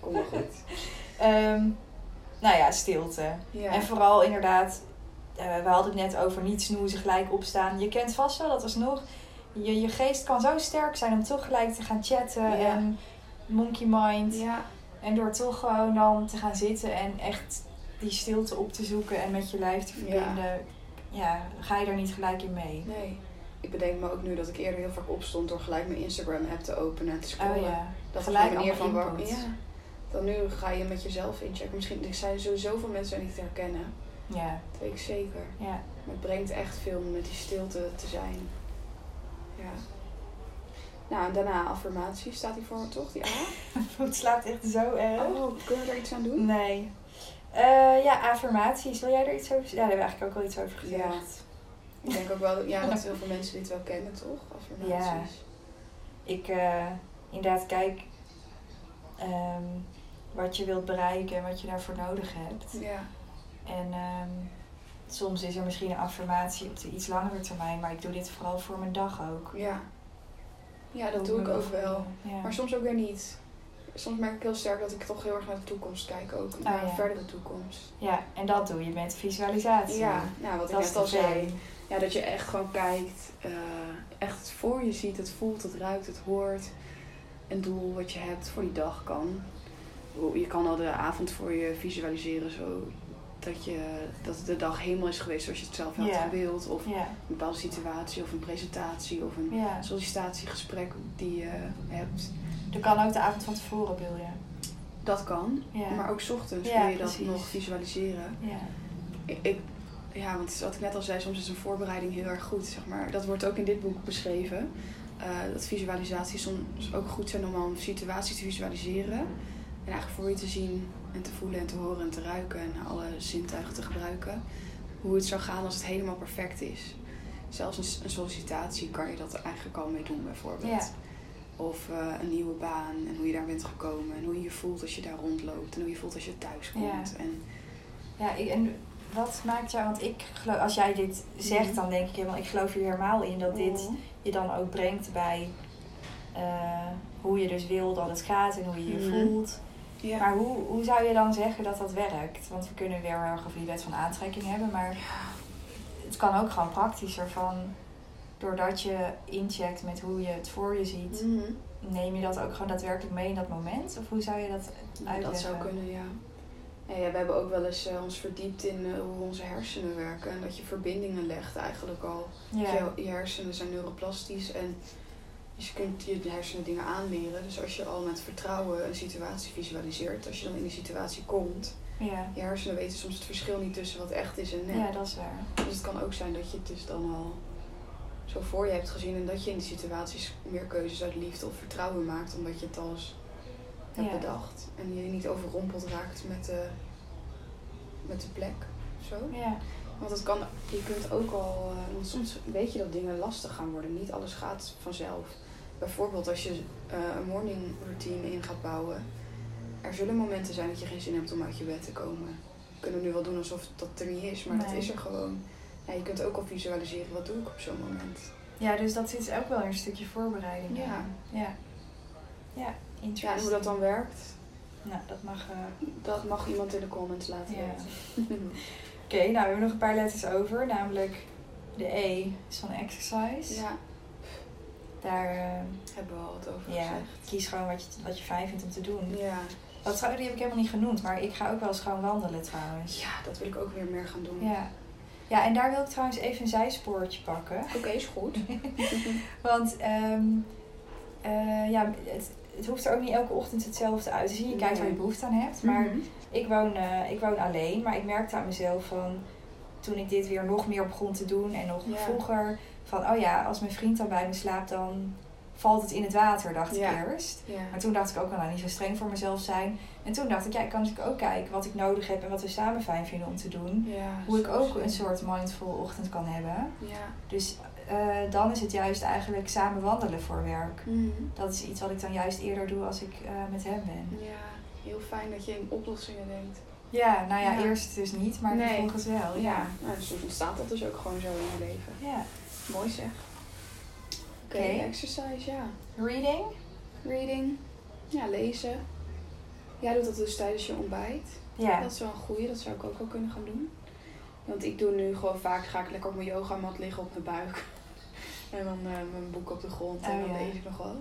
Kom maar goed. Ehm, nou ja, stilte. Ja. En vooral inderdaad, eh, we hadden het net over niet snoezen, gelijk opstaan. Je kent vast wel, dat was nog, je, je geest kan zo sterk zijn om toch gelijk te gaan chatten Ja. en monkey mind. ja, En door toch gewoon dan te gaan zitten en echt die stilte op te zoeken en met je lijf te Ja. verbinden, ja, ga je er niet gelijk in mee. nee. Ik bedenk me ook nu dat ik eerder heel vaak opstond door gelijk mijn Instagram-app te openen en te scrollen. Oh ja, Dat Gelijk manier van waar. Ja. Dan nu ga je met jezelf inchecken. Misschien er zijn sowieso veel mensen die het herkennen. ja, Dat weet ik zeker. ja. Maar het brengt echt veel om met die stilte te zijn. Ja. Nou, en daarna affirmatie staat die voor, toch? Die A? Het slaat echt zo erg. Oh, kunnen we er iets aan doen? Nee. Eh, ja, affirmaties. Wil jij er iets over zeggen? Ja, daar hebben we eigenlijk ook al iets over gezegd. Ik denk ook wel ja, dat heel veel mensen dit wel kennen, toch? Affirmaties. Ik eh, inderdaad kijk ehm, wat je wilt bereiken en wat je daarvoor nodig hebt. Ja. En ehm, soms is er misschien een affirmatie op de iets langere termijn, maar ik doe dit vooral voor mijn dag ook. Ja. Ja, dat doe ik ook wel. Ja. Maar soms ook weer niet. Soms merk ik heel sterk dat ik toch heel erg naar de toekomst kijk ook. Naar Oh, ja. een verdere toekomst. ja, en dat doe je met visualisatie. Ja, nou, wat ik dat is net al de zei. Ja, dat je echt gewoon kijkt, eh, echt voor je ziet, het voelt, het ruikt, het hoort. Een doel wat je hebt voor die dag kan. Je kan al de avond voor je visualiseren, zo dat, je, dat de dag helemaal is geweest zoals je het zelf had gewild. Of een bepaalde situatie, of een presentatie, of een sollicitatiegesprek die je hebt. Dat kan ook de avond van tevoren, wil je. Dat kan, maar ook 's ochtends kun je dat nog visualiseren. Ik- ja, want wat ik net al zei, soms is een voorbereiding heel erg goed. Zeg maar. Dat wordt ook in dit boek beschreven. eh, dat visualisaties soms ook goed zijn om al een situatie te visualiseren. En eigenlijk voor je te zien en te voelen en te horen en te ruiken en alle zintuigen te gebruiken. Hoe het zou gaan als het helemaal perfect is. Zelfs een, een sollicitatie kan je dat eigenlijk al mee doen bijvoorbeeld. Ja. Of eh, een nieuwe baan en hoe je daar bent gekomen. En hoe je je voelt als je daar rondloopt. En hoe je voelt als je thuis komt. En, Ja, ik, en wat maakt jou, want ik geloof, als jij dit zegt, Mhm. dan denk ik helemaal, ik geloof hier helemaal in dat dit Oh. je dan ook brengt bij eh, hoe je dus wil dat het gaat en hoe je je Mhm. voelt. Ja. Maar hoe, hoe zou je dan zeggen dat dat werkt? Want we kunnen weer erg over die wet van aantrekking hebben, maar het kan ook gewoon praktischer van, doordat je incheckt met hoe je het voor je ziet, Mhm. neem je dat ook gewoon daadwerkelijk mee in dat moment? Of hoe zou je dat uitleggen? Dat zou kunnen, ja. Ja, we hebben ook wel eens eh, ons verdiept in eh, hoe onze hersenen werken. En dat je verbindingen legt eigenlijk al. Ja. Je, je hersenen zijn neuroplastisch en dus je kunt je hersenen dingen aanleren. Dus als je al met vertrouwen een situatie visualiseert, als je dan in die situatie komt, Ja. je hersenen weten soms het verschil niet tussen wat echt is en nep. ja, dat is waar. Dus het kan ook zijn dat je het dus dan al zo voor je hebt gezien en dat je in die situaties meer keuzes uit liefde of vertrouwen maakt, omdat je het als hebt Ja. bedacht. En je niet overrompeld raakt met de, met de plek of zo. Ja. Want het kan, je kunt ook al, eh, want soms weet je dat dingen lastig gaan worden. Niet alles gaat vanzelf. Bijvoorbeeld als je eh, een morning routine in gaat bouwen. Er zullen momenten zijn dat je geen zin hebt om uit je bed te komen. We kunnen nu wel doen alsof dat er niet is, maar dat is er gewoon. Ja, je kunt ook al visualiseren, wat doe ik op zo'n moment. ja, dus dat zit ook wel in een stukje voorbereiding. Ja. aan. Ja. Ja, Ja, en hoe dat dan werkt, Nou, dat mag... eh, dat mag iemand in de comments laten Ja. weten. Oké, nou we hebben nog een paar letters over, namelijk de E is van exercise. ja, Daar, eh, hebben we al wat over ja, gezegd. kies gewoon wat je, wat je fijn vindt om te doen. Ja. Wat die heb ik helemaal niet genoemd, maar ik ga ook wel eens gewoon wandelen trouwens. ja, dat wil ik ook weer meer gaan doen. Ja. Ja, en daar wil ik trouwens even een zijspoortje pakken. Oké, is goed. Want ehm, eh, ja, het, het hoeft er ook niet elke ochtend hetzelfde uit te zien. Je kijkt waar je behoefte aan hebt. Maar Mhm. ik, woon, eh, ik woon alleen, maar ik merkte aan mezelf van toen ik dit weer nog meer begon te doen en nog Ja. vroeger van oh ja, als mijn vriend dan bij me slaapt, dan valt het in het water, dacht Ja. ik eerst. Ja. Maar toen dacht ik ook wel, nou niet zo streng voor mezelf zijn. En toen dacht ik, ja, ik kan natuurlijk ook kijken wat ik nodig heb en wat we samen fijn vinden om te doen. Hoe ik ook een soort mindful ochtend kan hebben. Ja. Dus eh, dan is het juist eigenlijk samen wandelen voor werk. Mhm. Dat is iets wat ik dan juist eerder doe als ik eh, met hem ben. Ja, heel fijn dat je in oplossingen denkt. Ja, nou ja, Ja. eerst dus niet, maar Nee. vervolgens wel. Ja. Nou, dus ontstaat dat dus ook gewoon zo in je leven. ja. Mooi zeg. Oké, exercise, ja. Reading? Reading. Ja, lezen. Jij doet dat dus tijdens je ontbijt. Ja. Dat is wel een goeie, dat zou ik ook wel kunnen gaan doen. Want ik doe nu gewoon vaak, ga ik lekker op mijn yogamat liggen op mijn buik. En dan eh, mijn boek op de grond en Oh, dan ja. lees ik nog wat.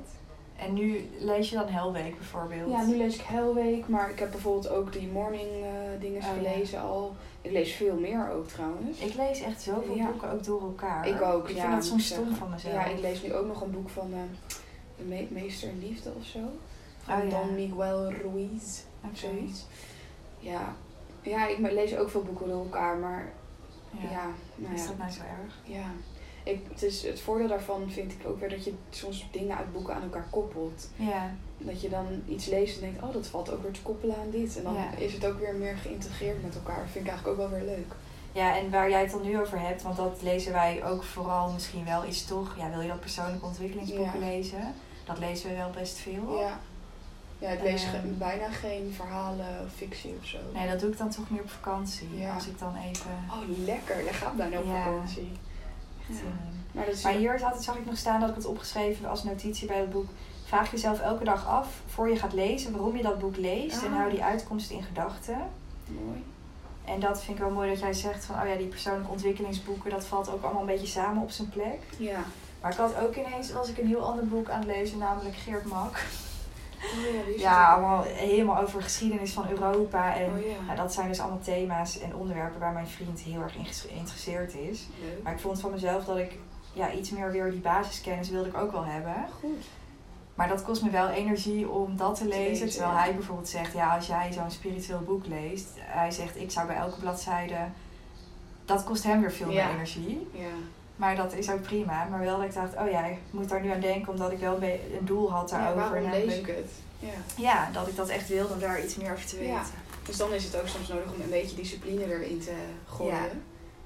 En nu lees je dan Helweek bijvoorbeeld? Ja, nu lees ik Helweek, maar ik heb bijvoorbeeld ook die morning eh dingen Oh, ja. gelezen al. Ik lees veel meer ook trouwens. Ik lees echt zoveel Ja. boeken ook door elkaar. Ik ook, Ik ja, vind dat soms stom van mezelf. Ja, ik lees nu ook nog een boek van eh, de Me- Meester in Liefde of zo. Van Oh, ja. Don Miguel Ruiz of zoiets. Ja. ja, ik lees ook veel boeken door elkaar, maar Ja. ja, nou Is dat nou zo erg? ja. Ik, het, is, het voordeel daarvan vind ik ook weer dat je soms dingen uit boeken aan elkaar koppelt. Ja. Dat je dan iets leest en denkt, oh dat valt ook weer te koppelen aan dit. En dan Ja. is het ook weer meer geïntegreerd met elkaar. Dat vind ik eigenlijk ook wel weer leuk. Ja, en waar jij het dan nu over hebt, want dat lezen wij ook vooral misschien wel, is toch, ja, wil je dat persoonlijke ontwikkelingsboeken Ja. lezen? Dat lezen we wel best veel. Ja. Ja, ik lees Ehm. bijna geen verhalen of fictie of zo. Nee, dat doe ik dan toch meer op vakantie. Ja. Als ik dan even Oh, lekker. Je gaat bijna op vakantie. Echt in. Maar dat is Maar hier zat, zag ik nog staan dat ik het opgeschreven als notitie bij het boek. Vraag jezelf elke dag af, voor je gaat lezen, waarom je dat boek leest. En Ah. hou die uitkomst in gedachten. mooi. En dat vind ik wel mooi dat jij zegt van, oh ja, die persoonlijke ontwikkelingsboeken, dat valt ook allemaal een beetje samen op zijn plek. Ja. Maar ik had ook ineens, was ik een heel ander boek aan het lezen, namelijk Geert Mak. Oh ja, allemaal helemaal over geschiedenis van Europa. En Oh ja. ja, dat zijn dus allemaal thema's en onderwerpen waar mijn vriend heel erg in geïnteresseerd is. Leuk. Maar ik vond van mezelf dat ik ja, iets meer weer die basiskennis wilde ik ook wel hebben. Goed. Maar dat kost me wel energie om dat te lezen. lezen, terwijl ja. hij bijvoorbeeld zegt, ja, als jij zo'n spiritueel boek leest, hij zegt, ik zou bij elke bladzijde, dat kost hem weer veel meer energie. Ja. Maar dat is ook prima. Maar wel dat ik dacht, oh ja, ik moet daar nu aan denken, omdat ik wel een, doel had ja daarover. waarom lees namelijk- ik het? Ja. Ja, dat ik dat echt wilde om daar iets meer over te weten. Ja. Dus dan is het ook soms nodig om een beetje discipline erin te gooien. Ja.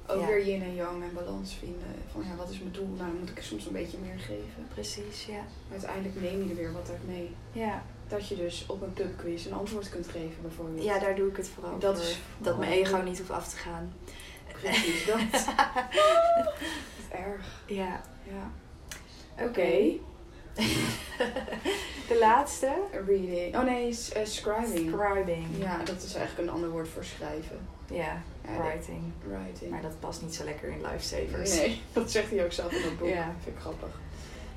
Ook Ja. weer yin en yang en balans vinden. Van ja, wat is mijn doel? Nou, dan moet ik soms een beetje meer geven. Precies, ja. Maar uiteindelijk neem je er weer wat uit mee. Ja. Dat je dus op een pubquiz een antwoord kunt geven bijvoorbeeld. ja, daar doe ik het vooral Dat voor. is dat mijn ego niet hoeft af te gaan. Precies, dat. erg. Ja. Ja. Oké. De laatste. Reading. Oh nee, eh, scribing. Scribing. Ja, dat is eigenlijk een ander woord voor schrijven. Ja, Ja, writing. Writing. Maar dat past niet zo lekker in Lifesavers. Nee, dat zegt hij ook zelf in dat boek. Ja. Vind ik grappig.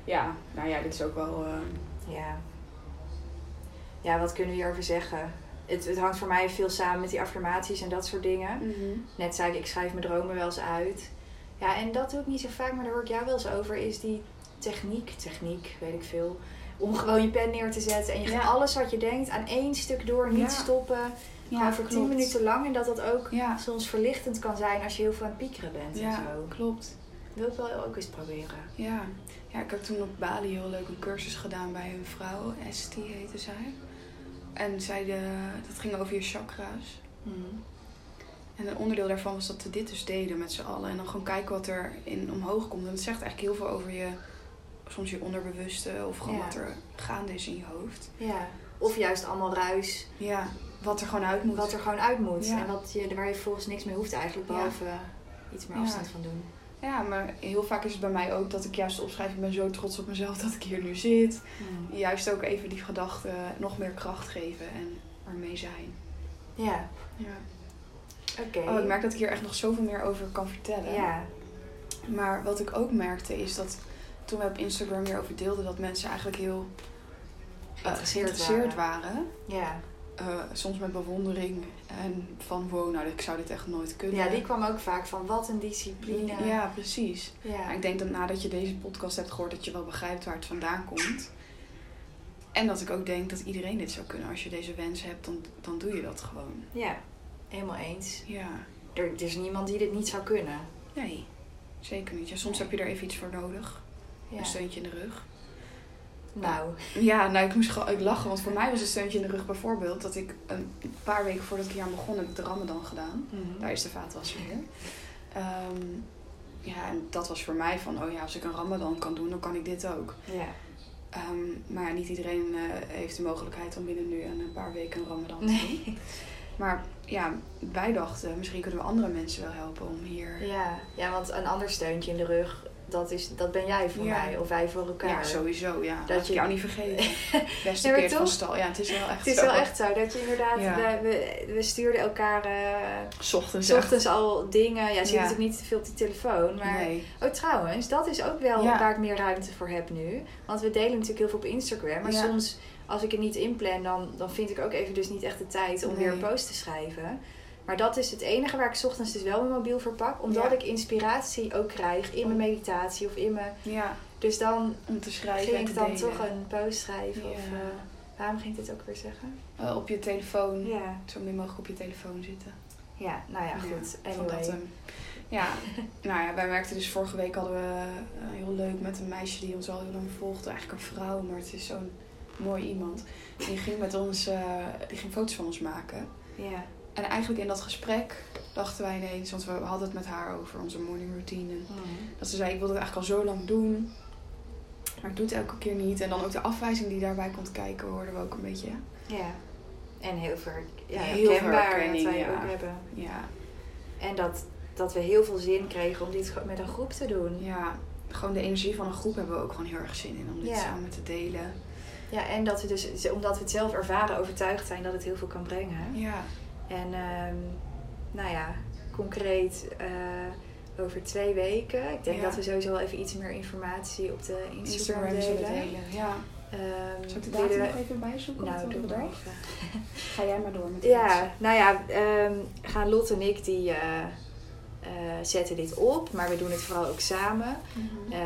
Ja, nou ja, dit is ook wel... eh, Ja. Ja, wat kunnen we hierover zeggen? Het, het hangt voor mij veel samen met die affirmaties en dat soort dingen. mhm. Net zei ik, ik schrijf mijn dromen wel eens uit. Ja, en dat doe ik niet zo vaak, maar daar hoor ik jou wel eens over. Is die techniek, techniek, weet ik veel. Om gewoon je pen neer te zetten en je Ja. gaat alles wat je denkt aan één stuk door, niet Ja. stoppen. Gewoon voor tien klopt. minuten lang. En dat dat ook Ja, soms verlichtend kan zijn als je heel veel aan het piekeren bent en ja zo. klopt. wil ik wel ook eens proberen. Ja. ja, ik heb toen op Bali heel leuk een cursus gedaan bij een vrouw. Esti heette zij. En zij de, dat ging over je chakra's. Mhm. En een onderdeel daarvan was dat we dit dus deden met z'n allen. En dan gewoon kijken wat er in omhoog komt. En dat zegt eigenlijk heel veel over je, soms je onderbewuste of gewoon Ja. wat er gaande is in je hoofd. Ja. Of juist allemaal ruis. Ja, wat er gewoon uit moet. Wat er gewoon uit moet. Ja. En wat je, waar je volgens niks mee hoeft eigenlijk. Ja. Behalve iets meer afstand van doen. Ja, maar heel vaak is het bij mij ook dat ik juist opschrijf. Ik ben zo trots op mezelf dat ik hier nu zit. Juist ook even die gedachten nog meer kracht geven en ermee zijn. Ja. Ja. Oké. Oh, ik merk dat ik hier echt nog zoveel meer over kan vertellen. Ja. Maar wat ik ook merkte is dat toen we op Instagram hierover deelden, dat mensen eigenlijk heel eh, Geïnteresseerd waren. Ja. Eh, soms met bewondering en van wow, nou ik zou dit echt nooit kunnen. ja, die kwam ook vaak van wat een discipline. Ja, precies. Ja. Maar ik denk dat nadat je deze podcast hebt gehoord, dat je wel begrijpt waar het vandaan komt. En dat ik ook denk dat iedereen dit zou kunnen. Als je deze wens hebt, dan, dan doe je dat gewoon. Ja. Helemaal eens. Ja. Er, er is niemand die dit niet zou kunnen. Nee, zeker niet. Ja, soms heb je er even iets voor nodig. Ja. Een steuntje in de rug. Nou. Ja, nou ik moest gewoon ik lachen. Want voor mij was een steuntje in de rug bijvoorbeeld dat ik een paar weken voordat ik hier aan begon, heb ik de Ramadan gedaan. Mhm. Daar is de vaatwas weer. Ehm, ja, en dat was voor mij van, oh ja, als ik een Ramadan kan doen, dan kan ik dit ook. Ja. Ehm, maar ja, niet iedereen eh, heeft de mogelijkheid om binnen nu en een paar weken een Ramadan te doen. Nee. Maar ja, wij dachten, misschien kunnen we andere mensen wel helpen om hier... Ja. ja, want een ander steuntje in de rug, dat, is, dat ben jij voor Ja. mij. Of wij voor elkaar. Ja, sowieso, ja. Dat je- ik jou niet vergeten. Beste keer van stal. Ja, het is wel echt Het is zo. wel echt zo dat je inderdaad, Ja. we, we, we stuurden elkaar S ochtends ochtends al dingen. Ja, ze Ja. natuurlijk niet te veel op die telefoon. Maar Nee. oh, trouwens, dat is ook wel waar ik meer ruimte voor heb nu. Want we delen natuurlijk heel veel op Instagram. Maar soms, als ik het niet inplan, dan, dan vind ik ook even dus niet echt de tijd om Nee. weer een post te schrijven. Maar dat is het enige waar ik 's ochtends dus wel mijn mobiel voor pak. Omdat Ja. ik inspiratie ook krijg in mijn meditatie of in mijn... Ja, Dus dan om te schrijven ging ik dan delen. toch een post schrijven. Ja. Of, eh, waarom ging ik dit ook weer zeggen? Eh, op je telefoon. Ja, Zo min mogelijk op je telefoon zitten. ja nou ja, goed. van Anyway. dat, ehm, ja, nou ja, wij merkten dus vorige week hadden we eh, heel leuk met een meisje die ons al heel lang volgde. Eigenlijk een vrouw, maar het is zo'n mooi iemand. Die ging met ons, eh, die ging foto's van ons maken. Ja. En eigenlijk in dat gesprek dachten wij ineens, want we hadden het met haar over onze morning routine. En dat ze zei, ik wil het eigenlijk al zo lang doen. Maar ik doe het elke keer niet. En dan ook de afwijzing die daarbij komt kijken, hoorden we ook een beetje. Ja. En heel veel ja, Heel herkenbaar dat wij ja. ook hebben. Ja, En dat, dat we heel veel zin kregen om dit met een groep te doen. ja, gewoon de energie van een groep hebben we ook gewoon heel erg zin in om dit Ja. samen te delen. Ja, en dat we dus, omdat we het zelf ervaren, overtuigd zijn dat het heel veel kan brengen. Ja, En ehm, nou ja, concreet eh, over twee weken. Ik denk Ja. dat we sowieso wel even iets meer informatie op de Instagram, Instagram zullen delen. delen. Ja. Ehm, Zal ik de datum we- nog even bijzoeken? Nou, doe maar even. Ga jij maar door met Ja, nou ja, ehm, gaan Lot en ik die eh, eh, zetten dit op, maar we doen het vooral ook samen. Mhm.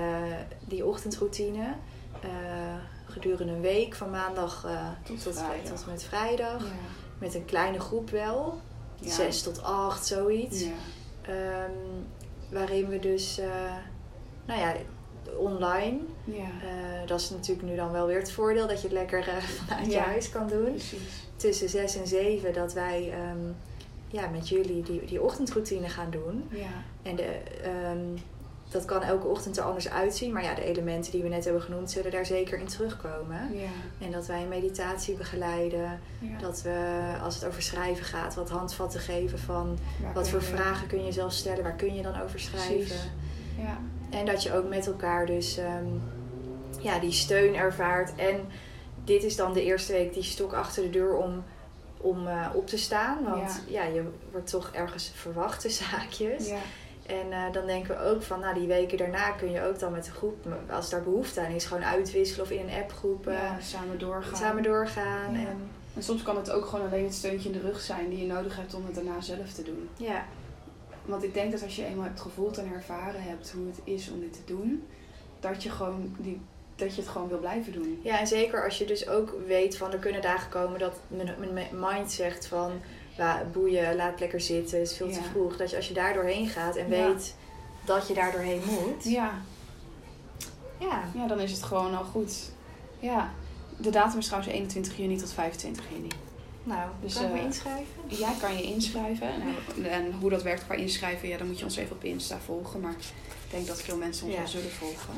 Die ochtendroutine gedurende een week van maandag eh, Tot tot, vrijdag. tot met vrijdag. ja. Met een kleine groep wel, Ja. zes tot acht, zoiets. Ja. Ehm, waarin we dus, eh, nou ja, online. Ja. eh, dat is natuurlijk nu dan wel weer het voordeel dat je het lekker eh, vanuit je huis kan doen. precies. Tussen zes en zeven dat wij ehm, ja, met jullie die, die ochtendroutine gaan doen. Ja. En de, ehm, dat kan elke ochtend er anders uitzien. Maar ja, de elementen die we net hebben genoemd zullen daar zeker in terugkomen. Ja. En dat wij meditatie begeleiden. ja. Dat we, als het over schrijven gaat, wat handvatten geven van Waar wat voor vragen kun je zelf stellen, waar kun je dan over schrijven. Ja. En dat je ook met elkaar dus ehm, ja, die steun ervaart. En dit is dan de eerste week die stok achter de deur om, om eh, op te staan. Want ja. je wordt toch ergens verwacht haakjes. Ja. En eh, dan denken we ook van, nou die weken daarna kun je ook dan met de groep, als daar behoefte aan is, gewoon uitwisselen of in een appgroep eh, Ja, samen doorgaan. samen doorgaan. Ja. En, En soms kan het ook gewoon alleen het steuntje in de rug zijn die je nodig hebt om het daarna zelf te doen. ja, Want ik denk dat als je eenmaal hebt gevoeld en ervaren hebt hoe het is om dit te doen, dat je, gewoon die, dat je het gewoon wil blijven doen. ja, en zeker als je dus ook weet van er kunnen dagen komen dat mijn, mind zegt van "Wa, boeien, laat lekker zitten, het is veel te vroeg. Dat je als je daar doorheen gaat en weet dat je daar doorheen moet. Ja, Ja, ja, dan is het gewoon al goed. Ja, de datum is trouwens 21 juni tot 25 juni. Nou, Dus, kan ik me eh, inschrijven? Ja, kan je inschrijven. En, en hoe dat werkt qua inschrijven, ja, dan moet je ons even op Insta volgen. Maar ik denk dat veel mensen ons Ja. wel zullen volgen.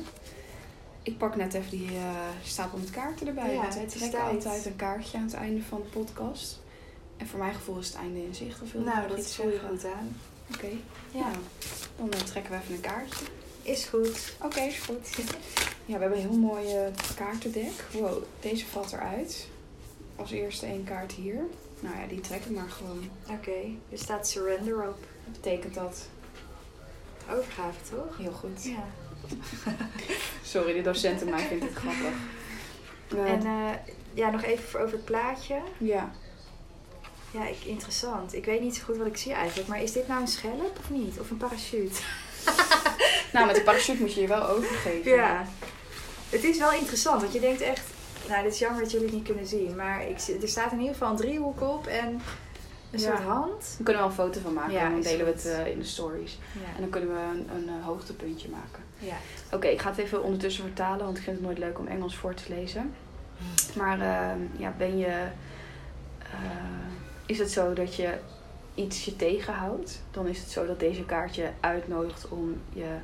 Ik pak net even die eh, stapel met kaarten erbij. Ja, want wij trekken altijd een kaartje aan het einde van de podcast. En voor mijn gevoel is het einde in zicht. Of wil Nou, dat voel je goed aan. Oké. Ja, Nou, dan eh, trekken we even een kaartje. is goed. Oké, is goed. Ja, we hebben een heel mooi eh, kaartendek. Wow, deze valt eruit. Als eerste één kaart hier. Nou ja, die trek ik maar gewoon. Oké, er staat surrender op. Wat betekent dat? Overgave, toch? Heel goed. Ja. Sorry, de docent in mij vindt het grappig. Eh, En eh, ja, nog even over het plaatje. ja, Ja, ik, interessant. Ik weet niet zo goed wat ik zie eigenlijk. Maar is dit nou een schelp of niet? Of een parachute? nou met de parachute moet je je wel overgeven. Ja. Het is wel interessant, want je denkt echt... Nou, dit is jammer dat jullie het niet kunnen zien. Maar ik, er staat in ieder geval een driehoek op en een Ja. soort hand. We kunnen wel een foto van maken Ja, en dan delen we het eh, in de stories. En dan kunnen we een, een eh, hoogtepuntje maken. ja. Oké, ik ga het even ondertussen vertalen, want ik vind het nooit leuk om Engels voor te lezen. Maar ehm, ja, ben je. eh, is het zo dat je iets je tegenhoudt? Dan is het zo dat deze kaart je uitnodigt om je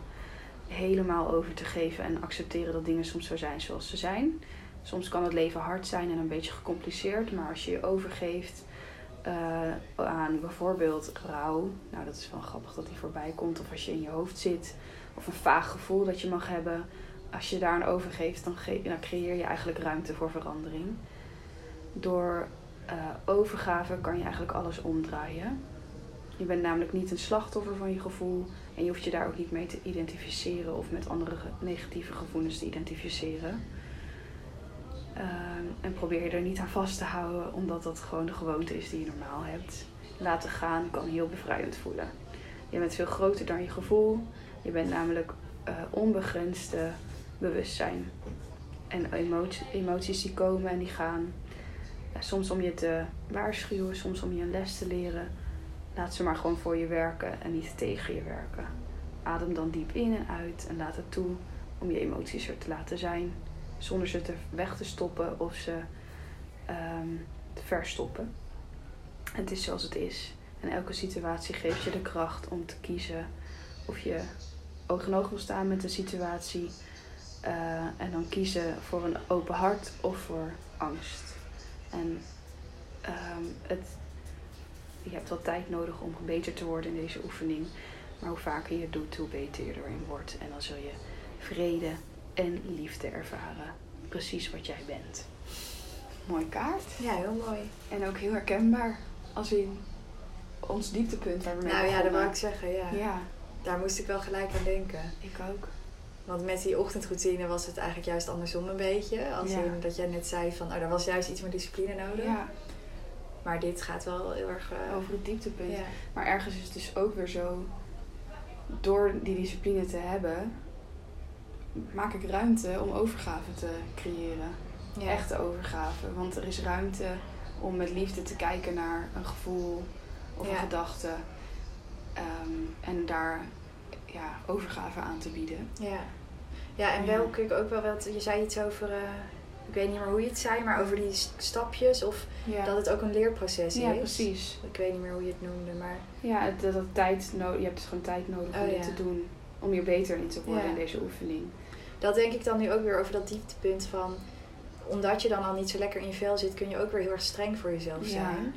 helemaal over te geven en accepteren dat dingen soms zo zijn zoals ze zijn. Soms kan het leven hard zijn en een beetje gecompliceerd, maar als je je overgeeft eh, aan bijvoorbeeld rouw, nou dat is wel grappig dat die voorbij komt, of als je in je hoofd zit, of een vaag gevoel dat je mag hebben, als je daar aan overgeeft, dan, dan creëer je eigenlijk ruimte voor verandering. Door eh, overgave kan je eigenlijk alles omdraaien. Je bent namelijk niet een slachtoffer van je gevoel en je hoeft je daar ook niet mee te identificeren of met andere negatieve gevoelens te identificeren. Ehm, en probeer je er niet aan vast te houden, omdat dat gewoon de gewoonte is die je normaal hebt. Laten gaan kan heel bevrijdend voelen. Je bent veel groter dan je gevoel. Je bent namelijk eh, onbegrensde bewustzijn. En emotie- emoties die komen en die gaan. Soms om je te waarschuwen, soms om je een les te leren. Laat ze maar gewoon voor je werken en niet tegen je werken. Adem dan diep in en uit en laat het toe om je emoties er te laten zijn. Zonder ze te weg te stoppen of ze ehm, te verstoppen. Het is zoals het is. En elke situatie geeft je de kracht om te kiezen of je oog in oog wil staan met de situatie. eh, en dan kiezen voor een open hart of voor angst. En ehm, het, je hebt wel tijd nodig om beter te worden in deze oefening. Maar hoe vaker je het doet, hoe beter je erin wordt. En dan zul je vrede en liefde ervaren. Precies wat jij bent. Mooie kaart. ja, heel mooi. En ook heel herkenbaar. Als in ons dieptepunt waar we mee Nou ja, dat wou ik zeggen, ja. Ja, Daar moest ik wel gelijk aan denken. ik ook. Want met die ochtendroutine was het eigenlijk juist andersom een beetje. Als Ja. in dat jij net zei van, oh, daar was juist iets meer discipline nodig. Ja, Maar dit gaat wel heel erg... eh, over het dieptepunt. ja. Maar ergens is het dus ook weer zo, door die discipline te hebben, maak ik ruimte om overgave te creëren. Ja. Echte overgave. Want er is ruimte om met liefde te kijken naar een gevoel of een gedachte. Ehm, en daar ja, overgave aan te bieden. Ja. Ja, en Ja. wel ik ook wel wat... Je zei iets over... eh, ik weet niet meer hoe je het zei, maar over die stapjes. Of Ja, dat het ook een leerproces ja is. precies. Ik weet niet meer hoe je het noemde, maar... Ja, dat, dat tijd no- je hebt dus gewoon tijd nodig om Oh, dit ja. te doen. Om hier beter in te worden Ja. in deze oefening. Dat denk ik dan nu ook weer over dat dieptepunt van... Omdat je dan al niet zo lekker in je vel zit, kun je ook weer heel erg streng voor jezelf Ja. zijn.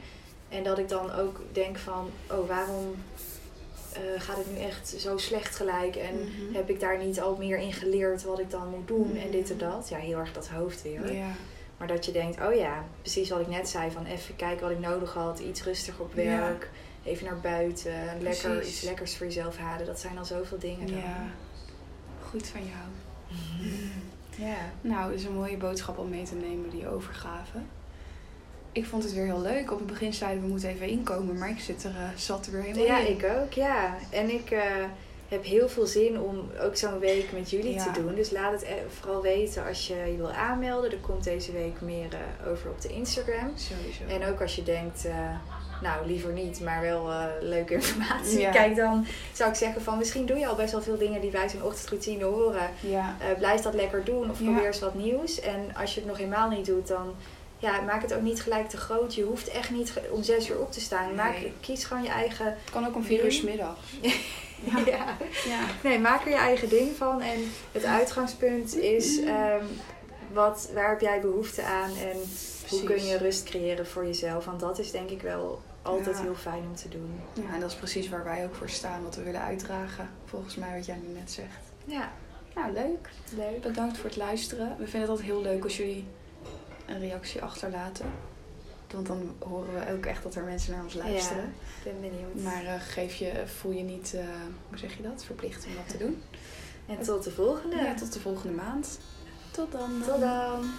En dat ik dan ook denk van... Oh, waarom eh, gaat het nu echt zo slecht gelijk? En Mhm. heb ik daar niet al meer in geleerd wat ik dan moet doen? Mhm. En dit en dat. Ja, heel erg dat hoofd weer. Maar dat je denkt, oh ja, precies wat ik net zei. Van even kijken wat ik nodig had. Iets rustiger op werk. Even naar buiten. Lekker, iets lekkers voor jezelf halen. Dat zijn al zoveel dingen dan. ja. Goed van jou. Ja. Nou, dat is een mooie boodschap om mee te nemen, die overgave. Ik vond het weer heel leuk. Op het begin zeiden we moeten even inkomen, maar ik zit er, eh, zat er weer helemaal Ja, in. ik ook, ja. En ik eh, heb heel veel zin om ook zo'n week met jullie Ja. te doen. Dus laat het e- vooral weten als je je wil aanmelden. Er komt deze week meer eh, over op de Instagram. Sowieso. En ook als je denkt, eh, nou liever niet, maar wel leuke informatie. Kijk dan, zou ik zeggen van misschien doe je al best wel veel dingen die bij zo'n ochtendroutine horen. Ja. Blijf dat lekker doen of probeer eens wat nieuws. En als je het nog helemaal niet doet, dan ja, maak het ook niet gelijk te groot. Je hoeft echt niet om zes uur op te staan. Maak, kies gewoon je eigen. Het kan ook om vier uur middag. ja. ja. Nee, maak er je eigen ding van. En het uitgangspunt is um, wat, waar heb jij behoefte aan en hoe kun je rust creëren voor jezelf? Want dat is denk ik wel altijd heel fijn om te doen. Ja, en dat is precies waar wij ook voor staan, wat we willen uitdragen. Volgens mij wat jij nu net zegt. Ja. Nou, leuk. Leuk. Bedankt voor het luisteren. We vinden het altijd heel leuk als jullie een reactie achterlaten. Want dan horen we ook echt dat er mensen naar ons luisteren. Ja, ben benieuwd. Maar uh, geef je, voel je niet, uh, hoe zeg je dat, verplicht om dat te doen. En tot de volgende. Ja, tot de volgende maand. Tot dan. Tot dan.